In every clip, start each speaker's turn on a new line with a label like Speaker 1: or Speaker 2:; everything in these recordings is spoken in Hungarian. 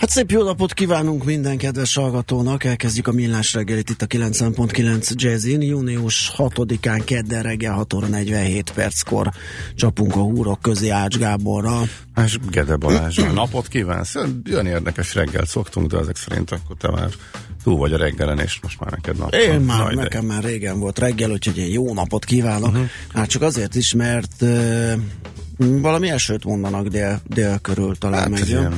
Speaker 1: Hát szép jó napot kívánunk minden kedves hallgatónak. Elkezdjük a millás reggelit itt a 90.9 Jazzin. Június 6-án kedden reggel 6 óra 47 perckor csapunk a húrok közé Ács Gáborral.
Speaker 2: És Gede Balázs, napot kívánsz? Olyan érdekes reggelt szoktunk, de ezek szerint akkor te már túl vagy a reggelen, és most már neked nap.
Speaker 1: Én már, Nagy nekem de. már régen volt reggel, úgyhogy egy jó napot kívánok. Uh-huh. Hát csak azért is, mert uh, valami elsőt mondanak dél, dél körül talán hát, meg.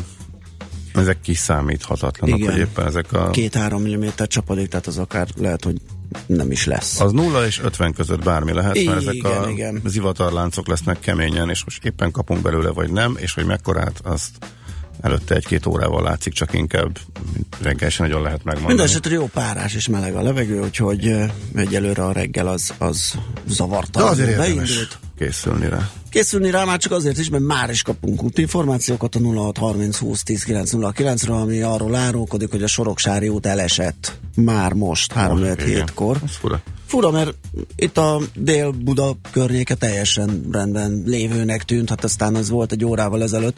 Speaker 2: Ezek kiszámíthatatlanok, Igen. hogy éppen ezek a...
Speaker 1: Két-három milliméter csapadék, tehát az akár lehet, hogy nem is lesz.
Speaker 2: Az 0 és 50 között bármi lehet, igen, mert ezek a igen. zivatarláncok lesznek keményen, és most éppen kapunk belőle, vagy nem, és hogy mekkorát, azt előtte egy-két órával látszik, csak inkább reggel sem nagyon lehet megmondani.
Speaker 1: Mindenesetre jó párás és meleg a levegő, úgyhogy egyelőre a reggel az, az zavarta.
Speaker 2: De azért érdemes készülni rá.
Speaker 1: Készülni rá már csak azért is, mert már is kapunk útinformációkat a 0630 20 10 909 ra ami arról árulkodik, hogy a Soroksári út elesett már most, 3 7 kor
Speaker 2: fura.
Speaker 1: Mert itt a Dél-Buda környéke teljesen rendben lévőnek tűnt, hát aztán ez volt egy órával ezelőtt.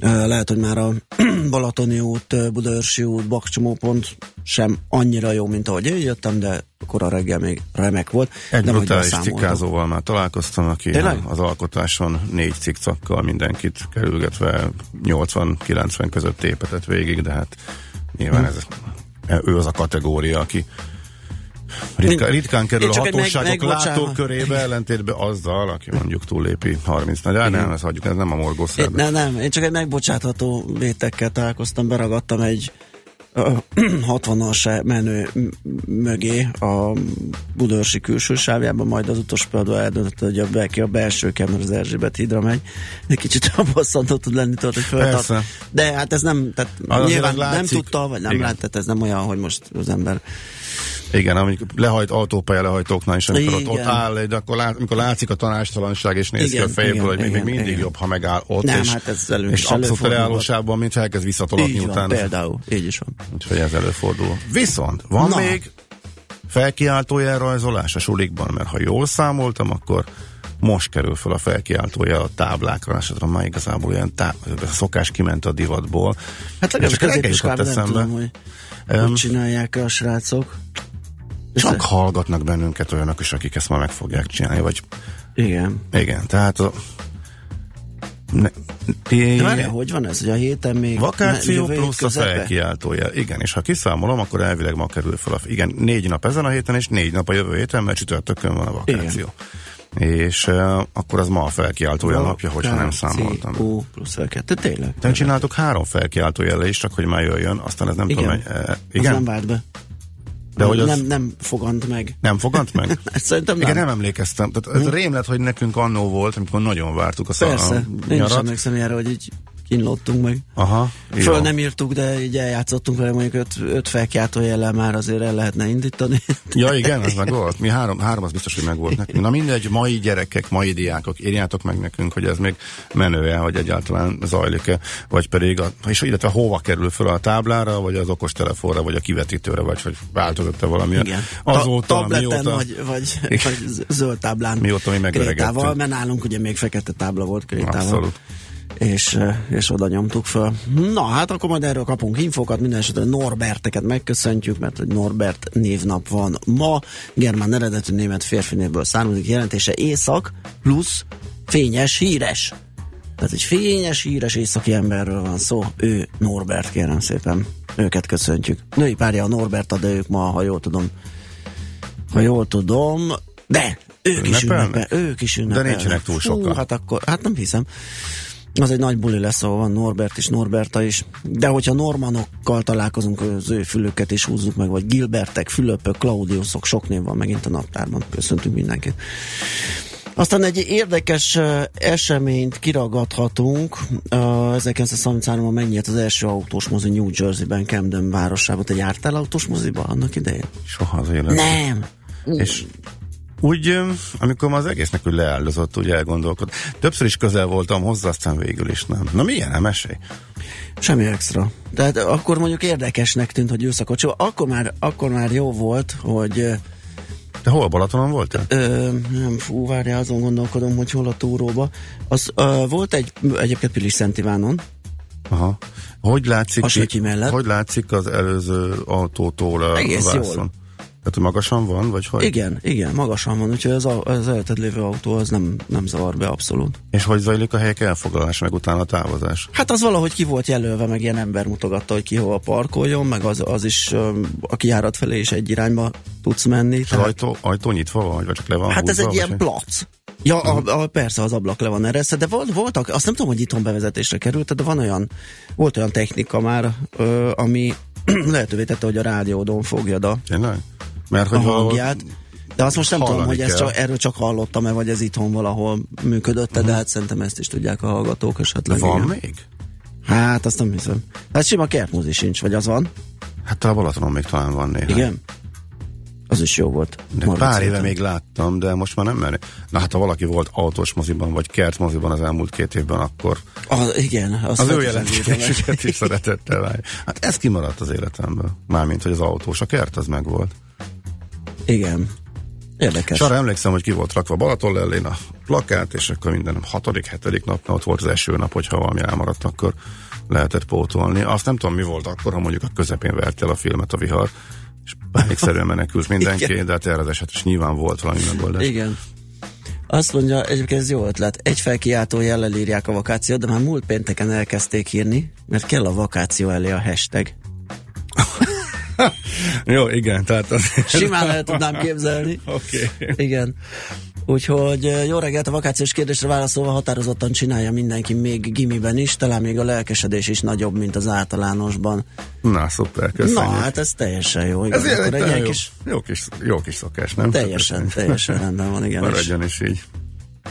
Speaker 1: Lehet, hogy már a Balatoni út, Budaörsi út, Bakcsomópont sem annyira jó, mint ahogy én jöttem, de akkor a reggel még remek volt.
Speaker 2: Egy nem, brutális cikkázóval már találkoztam, aki
Speaker 1: Tényleg?
Speaker 2: az alkotáson négy cikkcakkal mindenkit kerülgetve 80-90 között tépetett végig, de hát nyilván hm. ez, ő az a kategória, aki Ritka, ritkán kerül a hatóságok meg, látókörébe, ellentétben azzal, aki mondjuk túllépi 30 de hát nem, ezt hagyjuk, ez nem a morgószer.
Speaker 1: Nem, nem, én csak egy megbocsátható vétekkel találkoztam, beragadtam egy 60-as menő mögé a Budörsi külső sávjában, majd az utolsó például eldöntött, hogy a, be, a belső kemer az Erzsébet hídra megy. Egy kicsit bosszantó tud lenni, tudod, hogy föltart. De hát ez nem, tehát az nyilván nem tudta, vagy nem látta, ez nem olyan, hogy most az ember
Speaker 2: igen, amikor lehajt autópálya lehajtóknál is, amikor ott, ott áll, de akkor lát, amikor látszik a tanástalanság, és néz igen, ki a fejéből, igen, hogy még, igen, még mindig igen. jobb, ha megáll ott,
Speaker 1: Nem,
Speaker 2: és,
Speaker 1: hát ez elő,
Speaker 2: és abszolút leállósában, mint elkezd visszatolatni utána.
Speaker 1: például, így is van.
Speaker 2: Úgyhogy ez előfordul. Viszont van Na. még felkiáltójel rajzolás a sulikban, mert ha jól számoltam, akkor most kerül fel a felkiáltója a táblákra, és már igazából ilyen tá- szokás kiment a divatból.
Speaker 1: Hát legalábbis középiskolában nem tudom, hogy um, csinálják a srácok.
Speaker 2: Csak hallgatnak bennünket olyanok is, akik ezt már meg fogják csinálni, vagy...
Speaker 1: Igen.
Speaker 2: Igen, tehát a,
Speaker 1: ne, De várjál, hogy van ez, hogy a héten még
Speaker 2: Vakáció ne, plusz a felkiáltója. Igen, és ha kiszámolom, akkor elvileg ma kerül fel a... Igen, négy nap ezen a héten, és négy nap a jövő héten, mert csütörtökön van a vakáció. Igen. És uh, akkor az ma a felkiáltója napja, hogyha nem számoltam.
Speaker 1: O plusz felkiáltó, tényleg.
Speaker 2: Te csináltok három felkiáltójelle is, csak hogy már jöjjön, aztán ez nem igen. tudom, hogy... Uh, igen?
Speaker 1: Az nem várt be. De hogy az... nem, nem fogant meg.
Speaker 2: Nem fogant meg?
Speaker 1: Szerintem
Speaker 2: nem. Igen, nem emlékeztem. Tehát ez hm? rém lett, hogy nekünk annó volt, amikor nagyon vártuk a
Speaker 1: szalon. Persze, én is emlékszem erre, hogy így kínlottunk meg.
Speaker 2: Aha.
Speaker 1: Föl jó. nem írtuk, de így eljátszottunk vele mondjuk öt, öt felkiáltó jellel már azért el lehetne indítani.
Speaker 2: Ja igen, az meg volt. Mi három, három az biztos, hogy meg volt nekünk. Na mindegy, mai gyerekek, mai diákok, írjátok meg nekünk, hogy ez még menő-e, hogy egyáltalán zajlik-e, vagy pedig, a, és illetve hova kerül föl a táblára, vagy az okostelefonra, vagy a kivetítőre, vagy hogy változott-e valami.
Speaker 1: Igen. Azóta, tableten, mióta, vagy, vagy, vagy zöld táblán
Speaker 2: mióta mi
Speaker 1: Krétával, mert nálunk ugye még fekete tábla volt krétával.
Speaker 2: Abszolút
Speaker 1: és, eh, és oda nyomtuk föl. Na, hát akkor majd erről kapunk infokat, minden esetre Norberteket megköszöntjük, mert hogy Norbert névnap van ma, germán eredetű német férfi névből származik, jelentése észak plusz fényes, híres. Tehát egy fényes, híres északi emberről van szó, ő Norbert, kérem szépen. Őket köszöntjük. Női párja a Norbert, de ők ma, ha jól tudom, ha jól tudom, de ők is
Speaker 2: Ünnepelnek?
Speaker 1: ünnepel, ők is ünnepelnek.
Speaker 2: nincsenek túl sokan.
Speaker 1: hát akkor, hát nem hiszem. Az egy nagy buli lesz, ahol van Norbert is, Norberta is. De hogyha normanokkal találkozunk, az ő fülöket is húzzuk meg, vagy Gilbertek, Fülöpök, Claudiusok, sok név van megint a naptárban. Köszöntünk mindenkit. Aztán egy érdekes eseményt kiragadhatunk. Uh, 1933-ban megnyílt az első autós mozi New Jersey-ben, Camden városában. Te jártál autós moziba annak idején?
Speaker 2: Soha az élet.
Speaker 1: Nem!
Speaker 2: És úgy, amikor már az egésznek úgy leáldozott, úgy elgondolkod. Többször is közel voltam hozzá, aztán végül is nem. Na milyen, nem mesélj?
Speaker 1: Semmi extra. Tehát akkor mondjuk érdekesnek tűnt, hogy ülsz a kocsiba. Akkor már, akkor már jó volt, hogy
Speaker 2: Te hol Balatonon voltál?
Speaker 1: Ö, nem, fú, várjál, azon gondolkodom, hogy hol a túróba. Az, ö, volt egy, egyébként Pilis Szent Ivánon,
Speaker 2: Aha. Hogy látszik, ki-
Speaker 1: mellett.
Speaker 2: hogy látszik az előző autótól a
Speaker 1: Egész jól.
Speaker 2: Tehát magasan van, vagy hogy?
Speaker 1: igen, igen, magasan van, úgyhogy az, a- az előtted lévő autó az nem, nem zavar be abszolút.
Speaker 2: És hogy zajlik a helyek elfoglalása, meg utána a távozás?
Speaker 1: Hát az valahogy ki volt jelölve, meg ilyen ember mutogatta, hogy ki hova parkoljon, meg az, az is a kijárat felé is egy irányba tudsz menni.
Speaker 2: És
Speaker 1: tehát-
Speaker 2: ajtó, ajtó nyitva van, vagy csak le van
Speaker 1: Hát ez
Speaker 2: húzva,
Speaker 1: egy ilyen plac. Ja, a, a, persze az ablak le van eresztve, de volt, voltak, azt nem tudom, hogy itthon bevezetésre került, de van olyan, volt olyan technika már, ö, ami lehetővé tette, hogy a rádiódon fogjad a,
Speaker 2: Tényleg? Mert
Speaker 1: a
Speaker 2: hogy valahol
Speaker 1: hangját. De azt most nem tudom, hogy ezt
Speaker 2: kell.
Speaker 1: csak, erről csak hallottam-e, vagy ez itthon valahol működött de hát szerintem ezt is tudják a hallgatók esetleg.
Speaker 2: van
Speaker 1: igen.
Speaker 2: még?
Speaker 1: Hát azt nem hiszem. Hát sima kertmúzi sincs, vagy az van?
Speaker 2: Hát a Balatonon még talán van néhány.
Speaker 1: Igen? Az is jó volt.
Speaker 2: De pár éve
Speaker 1: szerintem.
Speaker 2: még láttam, de most már nem merni. Na hát ha valaki volt autós moziban, vagy kertmoziban az elmúlt két évben, akkor
Speaker 1: Az, igen. Az,
Speaker 2: az ő jelentésüket is szeretettel várja. Hát ez kimaradt az életemből. Mármint, hogy az autós, a kert az meg volt.
Speaker 1: Igen. Érdekes.
Speaker 2: És arra emlékszem, hogy ki volt rakva Balaton lellén a plakát, és akkor minden hatodik, hetedik nap, ott volt az eső nap, hogyha valami elmaradt, akkor lehetett pótolni. Azt nem tudom, mi volt akkor, ha mondjuk a közepén vert el a filmet a vihar, és pánikszerűen menekült mindenki,
Speaker 1: Igen.
Speaker 2: de hát erre az eset is nyilván volt valami megoldás.
Speaker 1: Igen. Azt mondja, egyébként ez jó ötlet. Egy felkiáltó jellel írják a vakációt, de már múlt pénteken elkezdték írni, mert kell a vakáció elé a hashtag.
Speaker 2: Jó, igen, tehát az...
Speaker 1: Simán el tudnám képzelni.
Speaker 2: Oké.
Speaker 1: Igen. Úgyhogy jó reggelt a vakációs kérdésre válaszolva határozottan csinálja mindenki még gimiben is, talán még a lelkesedés is nagyobb, mint az általánosban.
Speaker 2: Na, szuper, köszönjük.
Speaker 1: Na, hát ez teljesen jó. Igen.
Speaker 2: ez
Speaker 1: Akkor egy
Speaker 2: egy jó,
Speaker 1: kis,
Speaker 2: jó, kis, jó kis szokás, nem?
Speaker 1: teljesen, teljesen rendben van, igen.
Speaker 2: Maradjon is így.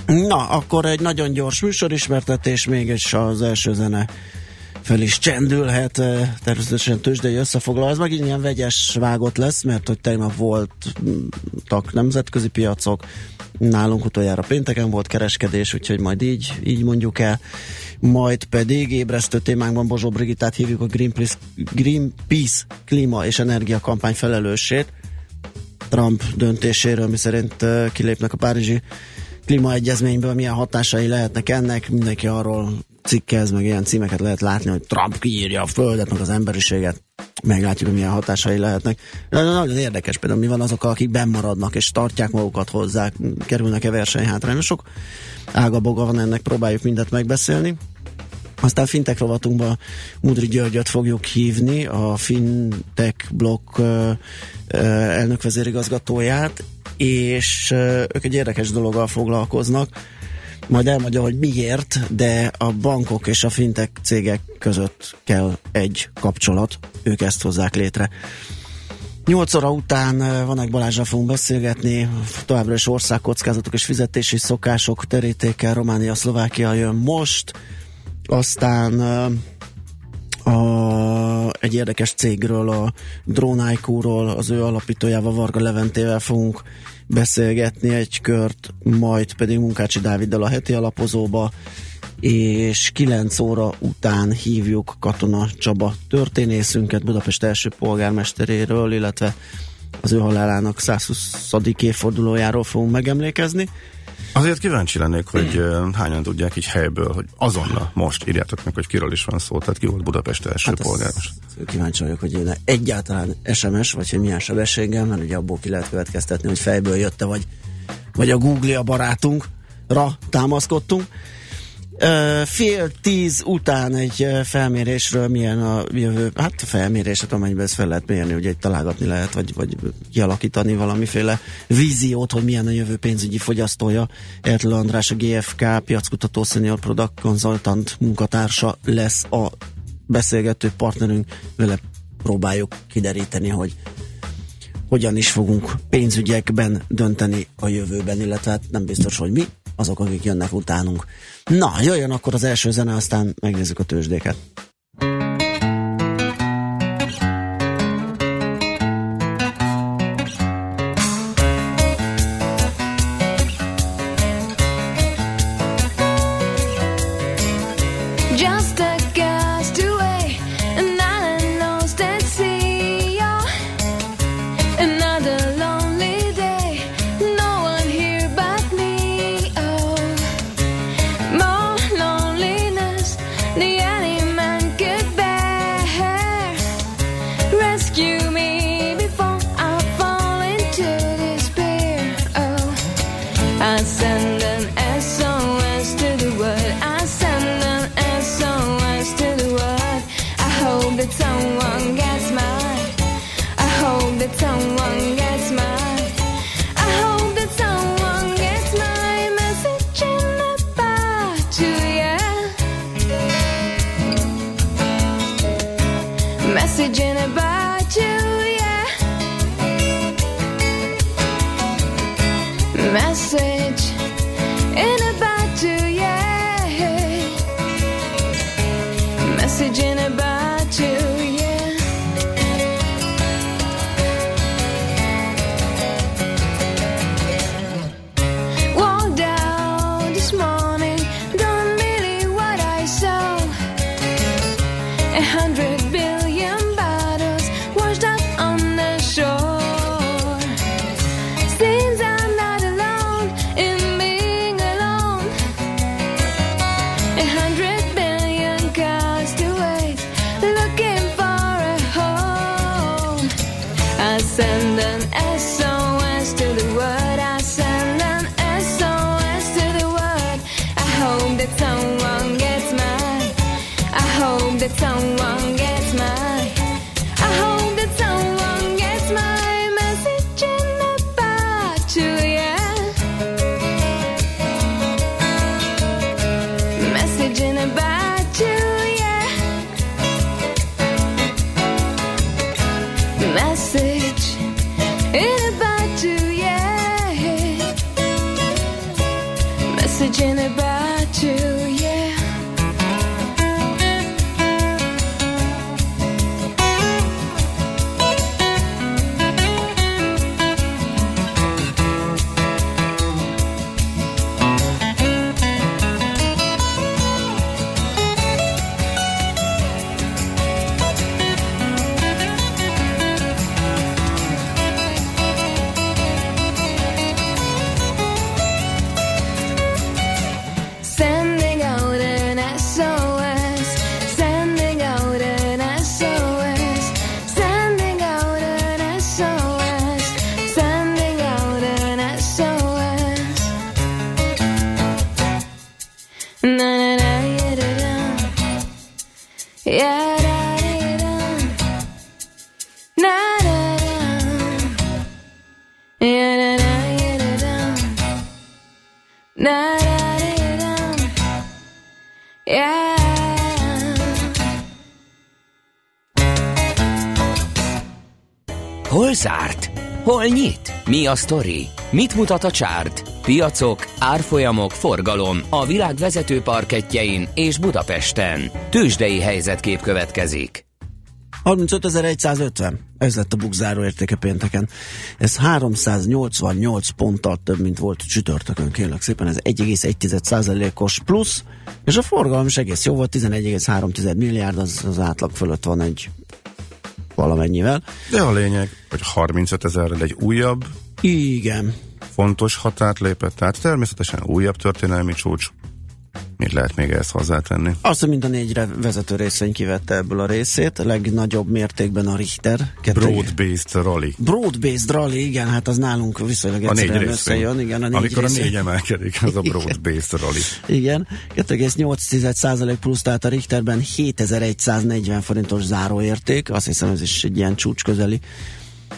Speaker 1: Na, akkor egy nagyon gyors műsorismertetés, még és az első zene fel is csendülhet, eh, természetesen tőzsdei összefoglaló. Ez megint ilyen vegyes vágott lesz, mert hogy tegnap voltak nemzetközi piacok, nálunk utoljára pénteken volt kereskedés, úgyhogy majd így, így mondjuk el. Majd pedig ébresztő témánkban Bozsó Brigitát hívjuk a Greenpeace, Greenpeace klíma és energia kampány felelősét. Trump döntéséről, miszerint uh, kilépnek a Párizsi klímaegyezményből, milyen hatásai lehetnek ennek, mindenki arról cikkez, meg ilyen címeket lehet látni, hogy Trump kiírja a földet, meg az emberiséget, meglátjuk, hogy milyen hatásai lehetnek. De nagyon érdekes például, mi van azokkal, akik bennmaradnak és tartják magukat hozzá, kerülnek-e versenyhátrányba. Sok ágaboga van ennek, próbáljuk mindet megbeszélni. Aztán fintech rovatunkban Mudri Györgyöt fogjuk hívni, a fintech blokk elnök vezérigazgatóját, és ők egy érdekes dologgal foglalkoznak, majd elmondja, hogy miért, de a bankok és a fintech cégek között kell egy kapcsolat, ők ezt hozzák létre. 8 óra után ö, Vanek Balázsra fogunk beszélgetni, továbbra is országkockázatok és fizetési szokások terítékel, Románia, Szlovákia jön most, aztán ö, a, egy érdekes cégről, a Drone IQ-ról, az ő alapítójával, Varga Leventével fogunk beszélgetni egy kört, majd pedig Munkácsi Dáviddal a heti alapozóba, és 9 óra után hívjuk Katona Csaba történészünket Budapest első polgármesteréről, illetve az ő halálának 120. évfordulójáról fogunk megemlékezni.
Speaker 2: Azért kíváncsi lennék, hogy uh, hányan tudják így helyből, hogy azonnal most írjátok meg, hogy kiről is van szó, tehát ki volt Budapest első hát polgáros.
Speaker 3: Kíváncsi vagyok, hogy jön egyáltalán SMS, vagy hogy milyen sebességgel, mert ugye abból ki lehet következtetni, hogy fejből jötte, vagy, vagy a Google a barátunkra támaszkodtunk. Fél tíz után egy felmérésről milyen a jövő, hát a felméréset, amennyiben ezt fel lehet mérni, ugye egy találgatni lehet, vagy, vagy kialakítani valamiféle víziót, hogy milyen a jövő pénzügyi fogyasztója. Ertl András, a GFK piackutató senior product consultant munkatársa lesz a beszélgető partnerünk, vele próbáljuk kideríteni, hogy hogyan is fogunk pénzügyekben dönteni a jövőben, illetve hát nem biztos, hogy mi, azok, akik jönnek utánunk. Na, jöjjön akkor az első zene, aztán megnézzük a tőzsdéket.
Speaker 4: Mi a sztori? Mit mutat a csárt? Piacok, árfolyamok, forgalom a világ vezető parketjein és Budapesten. Tősdei helyzetkép következik.
Speaker 3: 35.150. Ez lett a bukzáró értéke pénteken. Ez 388 ponttal több, mint volt csütörtökön, kérlek szépen. Ez 1,1%-os plusz, és a forgalom is egész jó volt, 11,3 milliárd, az, az átlag fölött van egy valamennyivel.
Speaker 2: De a lényeg, hogy 35 ezerrel egy újabb
Speaker 3: igen.
Speaker 2: fontos határt lépett, tehát természetesen újabb történelmi csúcs. Mit lehet még ezt hozzátenni?
Speaker 1: Azt, hogy mind a négyre vezető részvény kivette ebből a részét, a legnagyobb mértékben a Richter.
Speaker 2: Broad-based rally.
Speaker 1: Broad-based rally, igen, hát az nálunk viszonylag
Speaker 2: A
Speaker 1: egyszerűen
Speaker 2: részvény.
Speaker 1: összejön. Igen, a négy
Speaker 2: Amikor a
Speaker 1: részvény.
Speaker 2: négy emelkedik, az a broad-based rally.
Speaker 1: Igen, 2,8% plusz, tehát a Richterben 7140 forintos záróérték, azt hiszem ez is egy ilyen csúcs közeli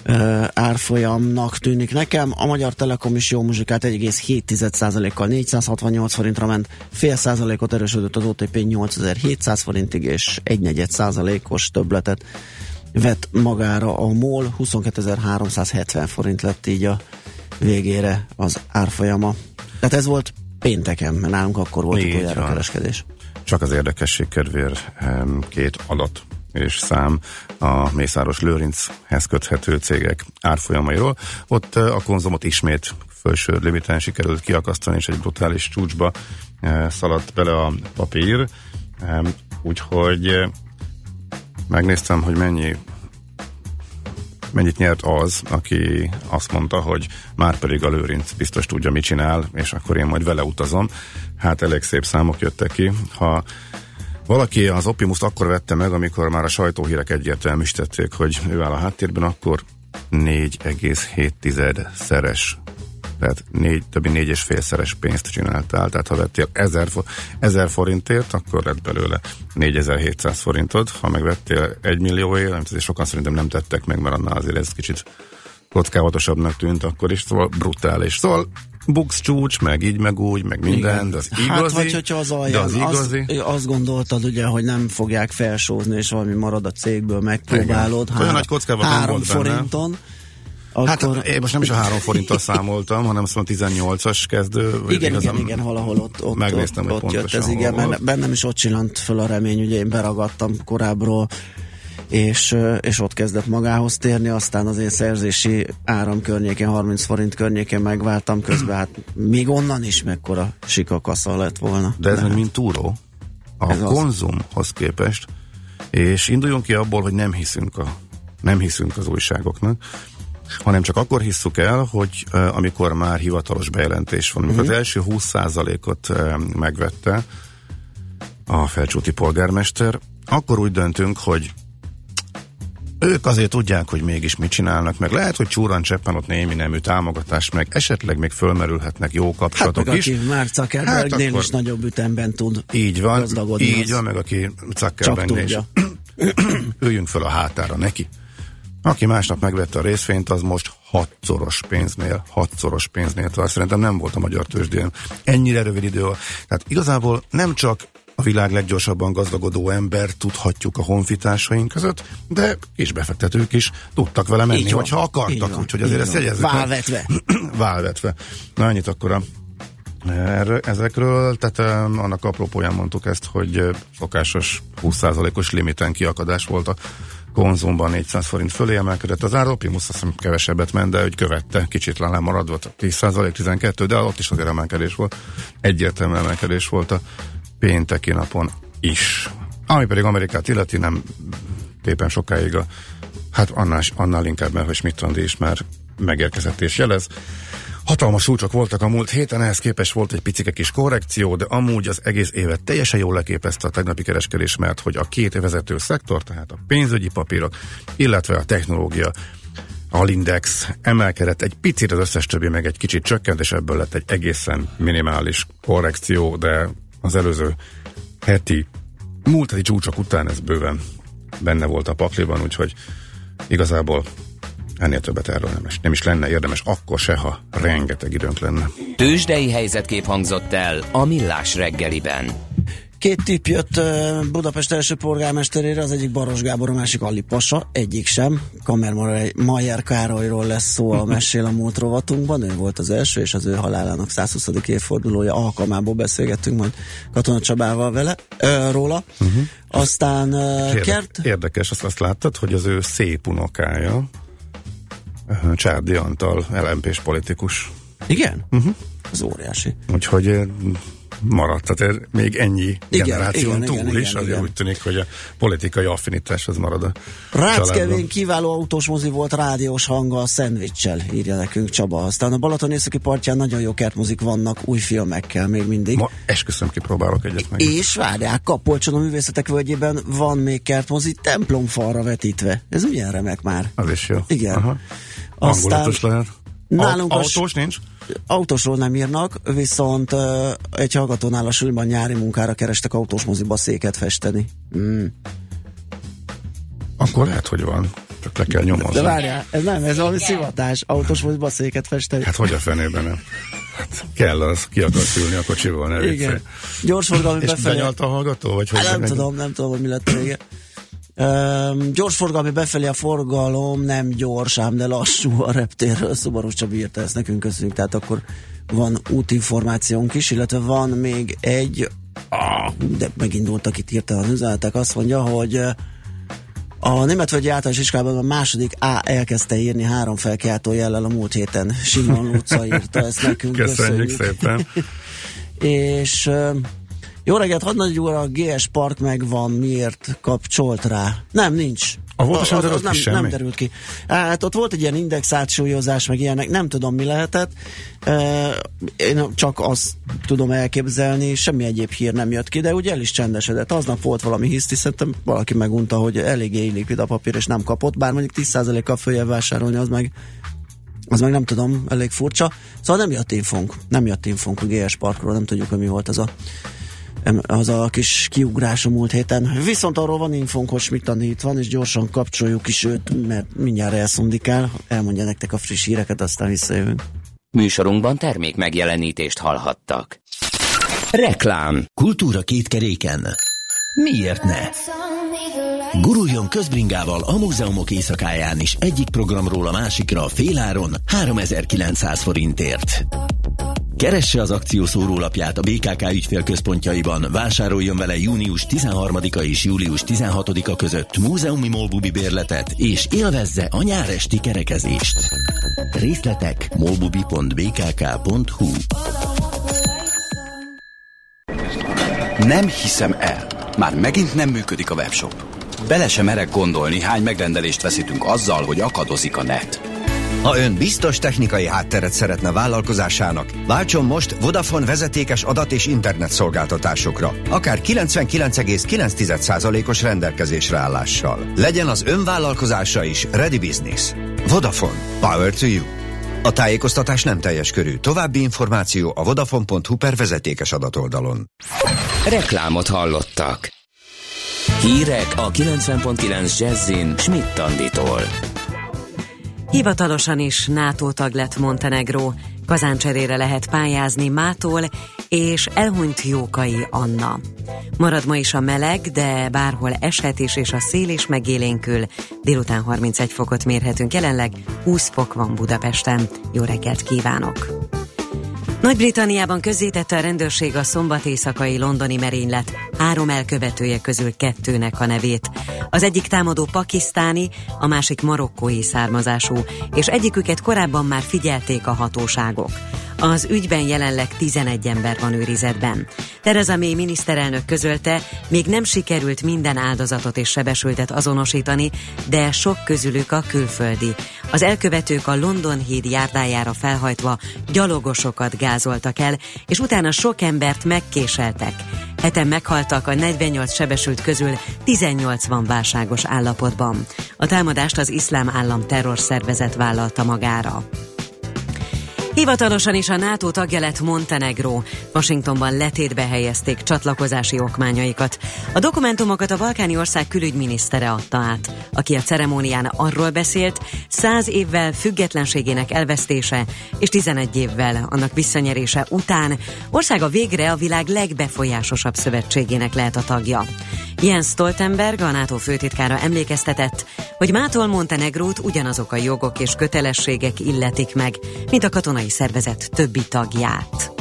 Speaker 1: uh, árfolyamnak tűnik nekem. A Magyar Telekom is jó muzsikát 1,7%-kal 468 forintra ment, fél százalékot erősödött az OTP 8700 forintig, és egy negyed százalékos többletet vett magára a MOL, 22.370 forint lett így a végére az árfolyama. Tehát ez volt pénteken, mert nálunk akkor volt utoljára
Speaker 2: van.
Speaker 1: kereskedés.
Speaker 2: Csak az érdekesség kedvéért két adat és szám a Mészáros Lőrinchez köthető cégek árfolyamairól. Ott a konzumot ismét felső limiten sikerült kiakasztani, és egy brutális csúcsba szaladt bele a papír. Úgyhogy megnéztem, hogy mennyi mennyit nyert az, aki azt mondta, hogy már pedig a Lőrinc biztos tudja, mit csinál, és akkor én majd vele utazom. Hát elég szép számok jöttek ki. Ha valaki az Optimus akkor vette meg, amikor már a sajtóhírek egyértelműen is tették, hogy ő áll a háttérben, akkor 4,7 szeres tehát négy, több mint négy és fél szeres pénzt csináltál, tehát ha vettél 1000, fo- 1000 forintért, akkor lett belőle 4700 forintod, ha megvettél 1 millióért, amit azért sokan szerintem nem tettek meg, mert annál azért ez kicsit kockávatosabbnak tűnt akkor is, szóval brutális. Szóval Bux csúcs, meg így, meg úgy, meg minden, de az igazi.
Speaker 1: Hát vagy hogyha az alján,
Speaker 2: az igazi.
Speaker 1: azt, azt gondoltad ugye, hogy nem fogják felsózni, és valami marad a cégből, megpróbálod.
Speaker 2: Igen. Olyan nagy kockával
Speaker 1: három
Speaker 2: volt benne.
Speaker 1: forinton.
Speaker 2: Hát
Speaker 1: Akkor,
Speaker 2: én most nem is a három forinttal számoltam, hanem mondom 18-as kezdő.
Speaker 1: igen,
Speaker 2: igazán
Speaker 1: igen, igen, valahol ott, ott,
Speaker 2: megnéztem,
Speaker 1: ott, ott jött ez, igen,
Speaker 2: volt.
Speaker 1: benne, bennem is ott csillant föl a remény, ugye én beragadtam korábbról, és, és ott kezdett magához térni, aztán az én szerzési áram környékén, 30 forint környékén megváltam közben, hát még onnan is mekkora sikakasza lett volna.
Speaker 2: De ez meg mint túró. A
Speaker 1: Ez az.
Speaker 2: konzumhoz képest, és induljunk ki abból, hogy nem hiszünk, a, nem hiszünk az újságoknak, hanem csak akkor hisszük el, hogy uh, amikor már hivatalos bejelentés van, amikor
Speaker 1: Mhm.
Speaker 2: az első 20%-ot uh, megvette a felcsúti polgármester, akkor úgy döntünk, hogy ők azért tudják, hogy mégis mit csinálnak, meg lehet, hogy csúran cseppen ott némi nemű támogatás, meg esetleg még fölmerülhetnek jó
Speaker 1: Hát
Speaker 2: kapcsolatok
Speaker 1: meg
Speaker 2: is.
Speaker 1: aki már Zuckerbergnél
Speaker 2: akkor-
Speaker 1: is nagyobb ütemben tud
Speaker 2: Így van, így
Speaker 1: az
Speaker 2: van, meg aki Zuckerbergnél is. Üljünk föl a hátára neki. Aki másnap megvette a részvényt, az most hatszoros pénznél, hatszoros pénznél tart. Szerintem nem volt a magyar tőzsdén ennyire rövid idő. Tehát igazából nem csak a világ leggyorsabban gazdagodó ember tudhatjuk a honfitársaink között, de kis befektetők is tudtak vele menni,
Speaker 1: Így van.
Speaker 2: hogyha akartak, úgyhogy azért ezt jegyezzük.
Speaker 1: Válvetve.
Speaker 2: Válvetve. Na ennyit akkor a Erről, ezekről, tehát um, annak apropóján mondtuk ezt, hogy szokásos 20%-os limiten kiakadás volt a konzumban 400 forint fölé emelkedett. Az Áropimus azt hiszem kevesebbet ment, de hogy követte, kicsit lemaradva, 10% 12, de ott is azért emelkedés volt. Egyértelmű emelkedés volt a pénteki napon is. Ami pedig Amerikát illeti, nem éppen sokáig a, hát annál, annál inkább, mert hogy Schmidt is már megérkezett és jelez. Hatalmas súcsok voltak a múlt héten, ehhez képest volt egy picike kis korrekció, de amúgy az egész évet teljesen jól leképezte a tegnapi kereskedés, mert hogy a két vezető szektor, tehát a pénzügyi papírok, illetve a technológia, a Lindex emelkedett egy picit, az összes többi meg egy kicsit csökkent, és ebből lett egy egészen minimális korrekció, de az előző heti, múlt heti csúcsok után ez bőven benne volt a pakliban, úgyhogy igazából ennél többet erről nem is, nem is lenne érdemes, akkor se, ha rengeteg időnk lenne.
Speaker 4: Tőzsdei helyzetkép hangzott el a Millás reggeliben.
Speaker 1: Két tipp jött Budapest első polgármesterére, az egyik Baros Gábor, a másik Ali Pasa, egyik sem. Kamer Majer Károlyról lesz szó a mesél a múlt rovatunkban, ő volt az első, és az ő halálának 120. évfordulója alkalmából beszélgettünk majd Katona Csabával vele, ö, róla. Uh-huh. Aztán
Speaker 2: Érdek,
Speaker 1: Kert,
Speaker 2: érdekes, azt, azt láttad, hogy az ő szép unokája, Csárdi Antal, lmp politikus.
Speaker 1: igen? Uh-huh. Az óriási.
Speaker 2: Úgyhogy maradt. Tehát még ennyi
Speaker 1: Igen,
Speaker 2: generáción
Speaker 1: igen,
Speaker 2: túl
Speaker 1: igen,
Speaker 2: is,
Speaker 1: igen,
Speaker 2: azért
Speaker 1: igen.
Speaker 2: úgy tűnik, hogy a politikai affinitás az marad a
Speaker 1: Rác
Speaker 2: családban.
Speaker 1: Kevin kiváló autós mozi volt rádiós hanga a szendvicssel, írja nekünk Csaba. Aztán a Balaton északi partján nagyon jó kertmozik vannak, új filmekkel még mindig.
Speaker 2: Ma esküszöm, kipróbálok egyet meg.
Speaker 1: És várják, Kapolcson a művészetek völgyében van még kertmozi templomfalra vetítve. Ez milyen remek már.
Speaker 2: Az is jó.
Speaker 1: Igen.
Speaker 2: Aha.
Speaker 1: Aztán
Speaker 2: Hangulatos lehet.
Speaker 1: nálunk
Speaker 2: autós nincs?
Speaker 1: Autósról nem írnak, viszont uh, egy hallgatónál a suliban nyári munkára kerestek autós moziba széket festeni. Mm.
Speaker 2: Akkor lehet, hogy van. Csak le kell nyomozni.
Speaker 1: De várjál, ez nem, ez valami szivatás. Autós moziba széket festeni.
Speaker 2: Hát hogy a fenében nem? Hát kell az, ki akarsz ülni a kocsiból, ne.
Speaker 1: Igen. Gyorsforgalmi
Speaker 2: És
Speaker 1: befelé...
Speaker 2: benyalta a hallgató? Vagy hogy
Speaker 1: Hát nem
Speaker 2: meg-
Speaker 1: tudom, nem tudom, hogy mi lett vége. Um, gyorsforgalmi befelé a forgalom nem gyors, ám de lassú a reptérről. Szobaros Csabi írta ezt nekünk, köszönjük. Tehát akkor van útinformációnk is, illetve van még egy, ah, de megindultak itt hirtelen üzenetek, azt mondja, hogy a Németvölgyi Általános Iskolában a második A elkezdte írni három felkiáltó jellel a múlt héten. Simon Luca írta ezt nekünk.
Speaker 2: Köszönjük szépen.
Speaker 1: És jó reggelt, hadnagy úr, a GS Park megvan, miért kapcsolt rá? Nem, nincs.
Speaker 2: A volt,
Speaker 1: Az- az
Speaker 2: derült ki
Speaker 1: nem,
Speaker 2: semmi?
Speaker 1: nem derült ki. Hát ott volt egy ilyen index átsúlyozás, meg ilyenek, nem tudom mi lehetett. Én csak azt tudom elképzelni, semmi egyéb hír nem jött ki, de ugye el is csendesedett. Aznap volt valami hiszti, szerintem valaki megunta, hogy eléggé illikvid a papír, és nem kapott, bár mondjuk 10%-kal följebb vásárolni, az meg az meg nem tudom, elég furcsa. Szóval nem jött infónk, nem jött infónk a GS Parkról, nem tudjuk, hogy mi volt az a az a kis kiugrás a múlt héten. Viszont arról van infónk, hogy Smittani itt van, és gyorsan kapcsoljuk is őt, mert mindjárt elszundikál. Elmondja nektek a friss híreket, aztán visszajövünk.
Speaker 4: Műsorunkban termék megjelenítést hallhattak. Reklám
Speaker 5: Kultúra két keréken. Miért ne? Guruljon közbringával a múzeumok éjszakáján is egyik programról a másikra féláron 3900 forintért. Keresse az akció szórólapját a BKK ügyfélközpontjaiban, vásároljon vele június 13-a és július 16-a között múzeumi molbubi bérletet, és élvezze a nyáresti kerekezést. Részletek molbubi.bkk.hu
Speaker 6: Nem hiszem el. Már megint nem működik a webshop. Bele sem merek gondolni, hány megrendelést veszítünk azzal, hogy akadozik a net.
Speaker 7: Ha ön biztos technikai hátteret szeretne vállalkozásának, váltson most Vodafone vezetékes adat és internet szolgáltatásokra, akár 99,9%-os rendelkezésre állással. Legyen az ön vállalkozása is Ready Business. Vodafone. Power to you. A tájékoztatás nem teljes körű. További információ a vodafone.hu per vezetékes adatoldalon.
Speaker 4: Reklámot hallottak. Hírek a 90.9 Jazzin Schmidt Anditól.
Speaker 8: Hivatalosan is NATO tag lett Montenegró. Kazáncserére lehet pályázni Mától és elhunyt Jókai Anna. Marad ma is a meleg, de bárhol eshet is, és a szél is megélénkül. Délután 31 fokot mérhetünk, jelenleg 20 fok van Budapesten. Jó reggelt kívánok! Nagy-Britanniában közzétette a rendőrség a szombat éjszakai londoni merénylet három elkövetője közül kettőnek a nevét. Az egyik támadó pakisztáni, a másik marokkói származású, és egyiküket korábban már figyelték a hatóságok. Az ügyben jelenleg 11 ember van őrizetben. Theresa May miniszterelnök közölte, még nem sikerült minden áldozatot és sebesültet azonosítani, de sok közülük a külföldi. Az elkövetők a London híd járdájára felhajtva gyalogosokat gázoltak el, és utána sok embert megkéseltek. Heten meghaltak, a 48 sebesült közül 18 van válságos állapotban. A támadást az iszlám állam terrorszervezet vállalta magára. Hivatalosan is a NATO tagja lett Montenegró. Washingtonban letétbe helyezték csatlakozási okmányaikat. A dokumentumokat a balkáni ország külügyminisztere adta át, aki a ceremónián arról beszélt, száz évvel függetlenségének elvesztése és 11 évvel annak visszanyerése után országa végre a világ legbefolyásosabb szövetségének lehet a tagja. Jens Stoltenberg, a NATO főtitkára emlékeztetett, hogy mától Montenegrót ugyanazok a jogok és kötelességek illetik meg, mint a katonai szervezet többi tagját.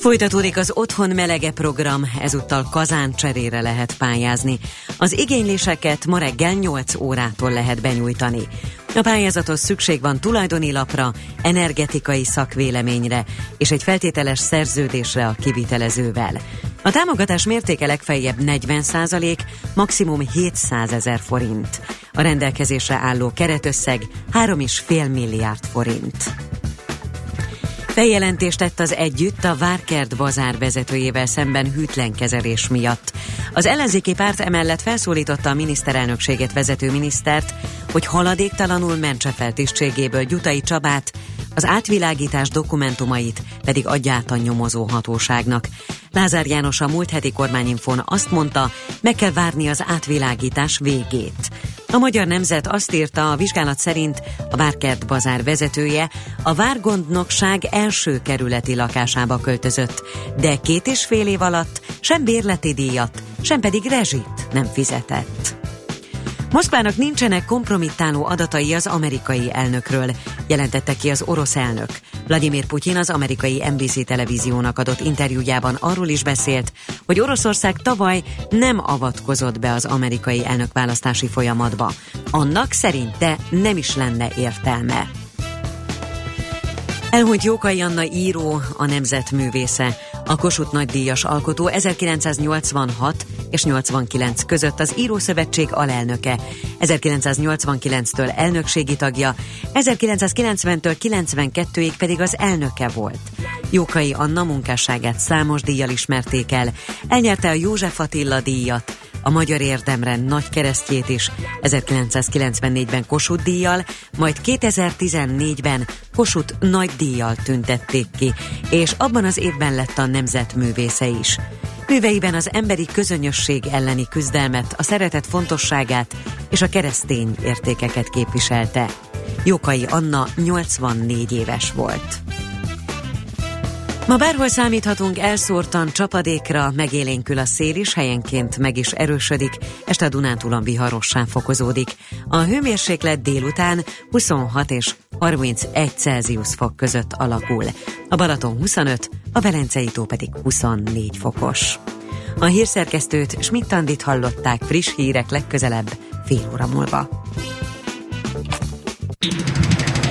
Speaker 8: Folytatódik az Otthon Melege program, ezúttal kazán cserére lehet pályázni. Az igényléseket ma reggel 8 órától lehet benyújtani. A pályázatos szükség van tulajdoni lapra, energetikai szakvéleményre és egy feltételes szerződésre a kivitelezővel. A támogatás mértéke legfeljebb 40% maximum 700 ezer forint. A rendelkezésre álló keretösszeg 3,5 milliárd forint. Bejelentést tett az együtt a Várkert bazár vezetőjével szemben hűtlen kezelés miatt. Az ellenzéki párt emellett felszólította a miniszterelnökséget vezető minisztert, hogy haladéktalanul mentse fel tisztségéből Gyutai Csabát, az átvilágítás dokumentumait pedig adja át a nyomozó hatóságnak. Lázár János a múlt heti kormányinfón azt mondta, meg kell várni az átvilágítás végét. A Magyar Nemzet azt írta, a vizsgálat szerint a Várkert bazár vezetője a Várgondnokság első kerületi lakásába költözött, de két és fél év alatt sem bérleti díjat, sem pedig rezsit nem fizetett. Moszkvának nincsenek kompromittáló adatai az amerikai elnökről, jelentette ki az orosz elnök. Vladimir Putyin az amerikai NBC televíziónak adott interjújában arról is beszélt, hogy Oroszország tavaly nem avatkozott be az amerikai elnökválasztási folyamatba. Annak szerinte nem is lenne értelme. Elhunyt Jókai Anna író, a nemzetművésze. A Kossuth nagydíjas alkotó 1986 és 89 között az Írószövetség alelnöke, 1989-től elnökségi tagja, 1990-től 92-ig pedig az elnöke volt. Jókai Anna munkásságát számos díjjal ismerték el, elnyerte a József Attila díjat, a Magyar Érdemre nagy keresztjét is 1994-ben Kossuth díjjal, majd 2014-ben Kossuth nagy díjjal tüntették ki, és abban az évben lett a nemzetművésze is. Műveiben az emberi közönösség elleni küzdelmet, a szeretet fontosságát és a keresztény értékeket képviselte. Jókai Anna 84 éves volt. Ma bárhol számíthatunk elszórtan csapadékra, megélénkül a szél is, helyenként meg is erősödik, este a Dunántúlon viharossá fokozódik. A hőmérséklet délután 26 és 31 Celsius fok között alakul. A Balaton 25, a Velencei tó pedig 24 fokos. A hírszerkesztőt Schmidt-Tandit hallották friss hírek legközelebb fél óra múlva.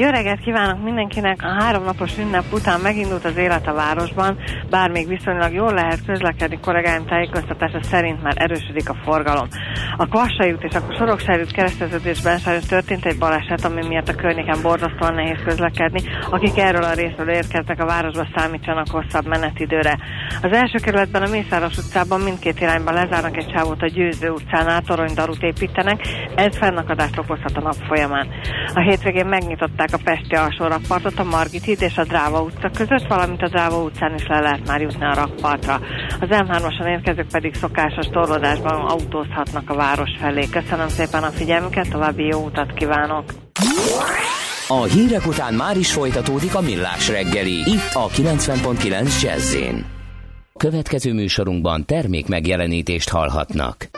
Speaker 9: Jó reggelt kívánok mindenkinek! A három napos ünnep után megindult az élet a városban, bár még viszonylag jól lehet közlekedni, kollégáim tájékoztatása szerint már erősödik a forgalom. A Kvassai út és a Soroksári út kereszteződésben sajnos történt egy baleset, ami miatt a környéken borzasztóan nehéz közlekedni. Akik erről a részről érkeznek a városba számítsanak hosszabb menetidőre. Az első kerületben a Mészáros utcában mindkét irányban lezárnak egy sávot a Győző utcánál, toronydarút építenek, ez fennakadást okozhat a nap folyamán. A hétvégén megnyitották a Pesti alsó rakpartot a Margit híd és a Dráva utca között, valamint a Dráva utcán is le lehet már jutni a rakpartra. Az M3-osan érkezők pedig szokásos torlódásban autózhatnak a város felé. Köszönöm szépen a figyelmüket, további jó utat kívánok!
Speaker 4: A hírek után már is folytatódik a millás reggeli, itt a 90.9 jazz Következő műsorunkban termék megjelenítést hallhatnak.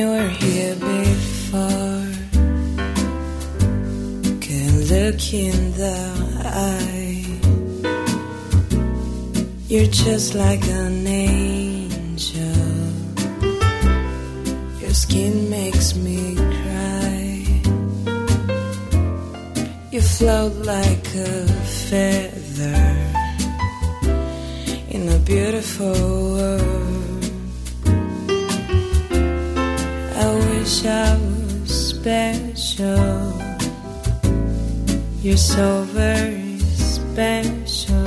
Speaker 4: You were here before. Can look in the eye. You're just like an angel. Your skin makes me cry. You float like a feather in a beautiful world. Wish I was special. You're so very special.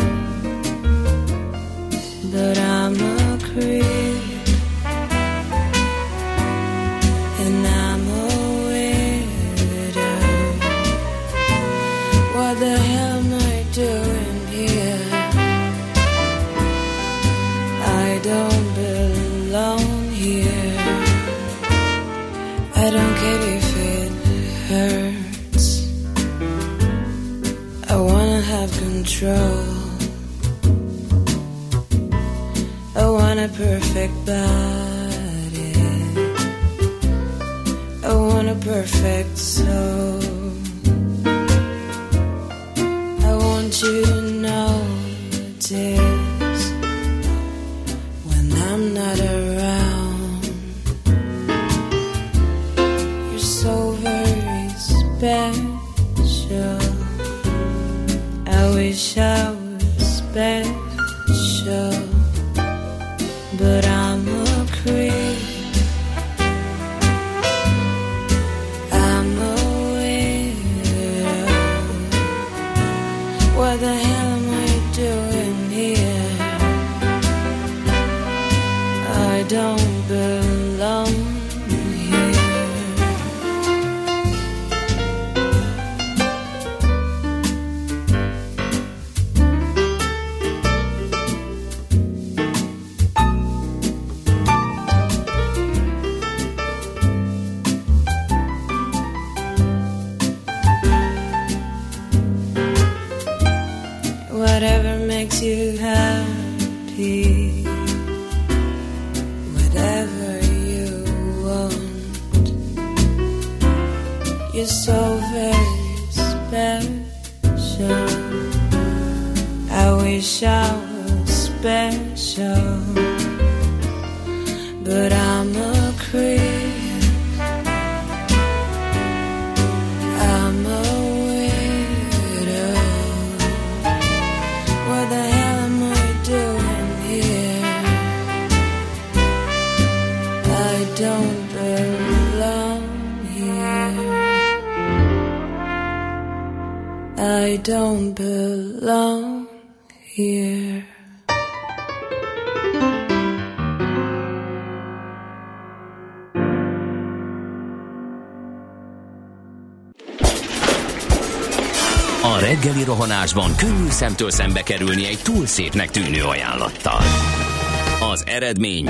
Speaker 4: Perfect body. I want a
Speaker 3: perfect soul. I don't belong here. A
Speaker 4: reggeli rohanásban könnyű szemtől szembe kerülni egy túl szépnek tűnő ajánlattal. Az eredmény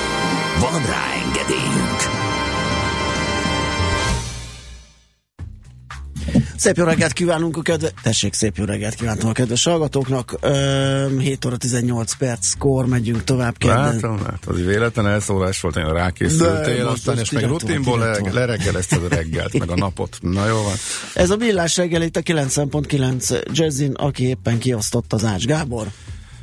Speaker 4: Van rá engedélyünk!
Speaker 1: Szép jó reggelt kívánunk a kedve... Tessék, szép jó reggelt kívántam a kedves hallgatóknak. Ö, 7 óra 18 perc, kor, megyünk tovább. Kedden.
Speaker 2: Látom, hát az véletlen elszólás volt, nagyon rákészültél, aztán
Speaker 1: most
Speaker 2: és meg rutinból le, lereggelezted a reggelt, meg a napot. Na jó van.
Speaker 1: Ez a villás reggel itt a 9.9 Jazzin, aki éppen kiosztott az Ács Gábor.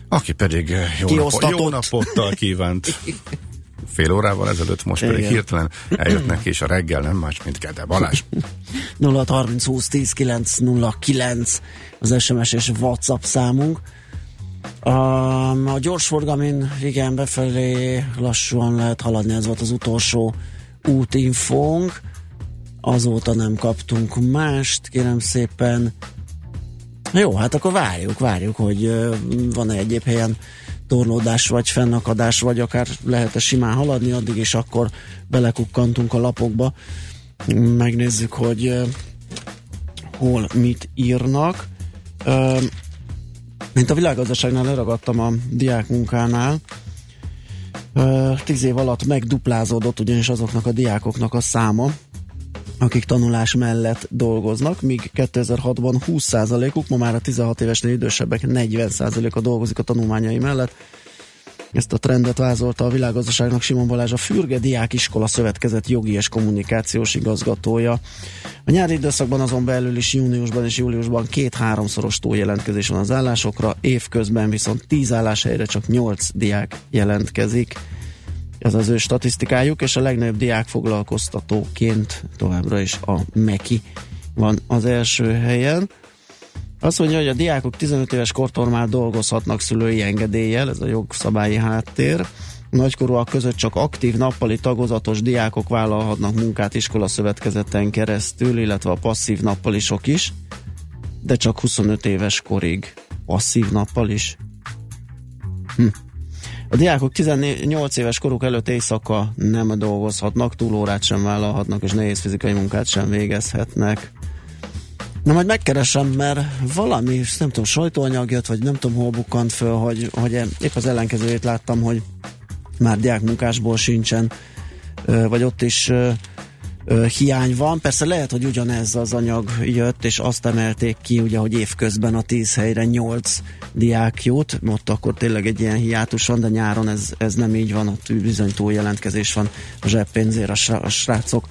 Speaker 2: Aki pedig jó, napot, jó napottal kívánt. Fél órával ezelőtt, most pedig
Speaker 1: Igen.
Speaker 2: hirtelen eljött neki, és a reggel nem más, mint Gede Balázs.
Speaker 1: 0 30 20 10 9 0 9 az SMS és WhatsApp számunk. A, a gyorsforgalmin igen, befelé lassúan lehet haladni, ez volt az utolsó útinfónk. Azóta nem kaptunk mást, kérem szépen. Jó, hát akkor várjuk, várjuk, hogy van-e egyéb helyen torlódás, vagy fennakadás, vagy akár lehet-e simán haladni, addig is akkor belekukkantunk a lapokba. Megnézzük, hogy hol mit írnak. Mint a világgazdaságnál leragadtam a diákmunkánál, tíz év alatt megduplázódott ugyanis azoknak a diákoknak a száma, akik tanulás mellett dolgoznak, míg 2006-ban 20%-uk, ma már a 16 évesnél idősebbek 40%-a dolgozik a tanulmányai mellett. Ezt a trendet vázolta a világgazdaságnak Simon Balázs, a Fürge Diák Iskola Szövetkezet jogi és kommunikációs igazgatója. A nyári időszakban azon belül is júniusban és júliusban két-háromszoros túljelentkezés van az állásokra, évközben viszont 10 álláshelyre csak 8 diák jelentkezik. Ez az ő statisztikájuk, és a legnagyobb diák foglalkoztatóként továbbra is a MEKI van az első helyen. Azt mondja, hogy a diákok 15 éves kortól már dolgozhatnak szülői engedéllyel, ez a jogszabályi háttér. Nagykorúak között csak aktív nappali tagozatos diákok vállalhatnak munkát iskola szövetkezeten keresztül, illetve a passzív nappalisok is, de csak 25 éves korig passzív nappal is. Hm. A diákok 18 éves koruk előtt éjszaka nem dolgozhatnak, túlórát sem vállalhatnak, és nehéz fizikai munkát sem végezhetnek. Na majd megkeresem, mert valami, nem tudom, sajtóanyag jött, vagy nem tudom, hol bukkant föl, hogy, hogy épp az ellenkezőjét láttam, hogy már diákmunkásból sincsen, vagy ott is hiány van. Persze lehet, hogy ugyanez az anyag jött, és azt emelték ki, ugye, hogy évközben a 10 helyre 8 diák jut, ott akkor tényleg egy ilyen hiátus van, de nyáron ez, ez nem így van, ott bizony jelentkezés van a zseppénzért, a srácok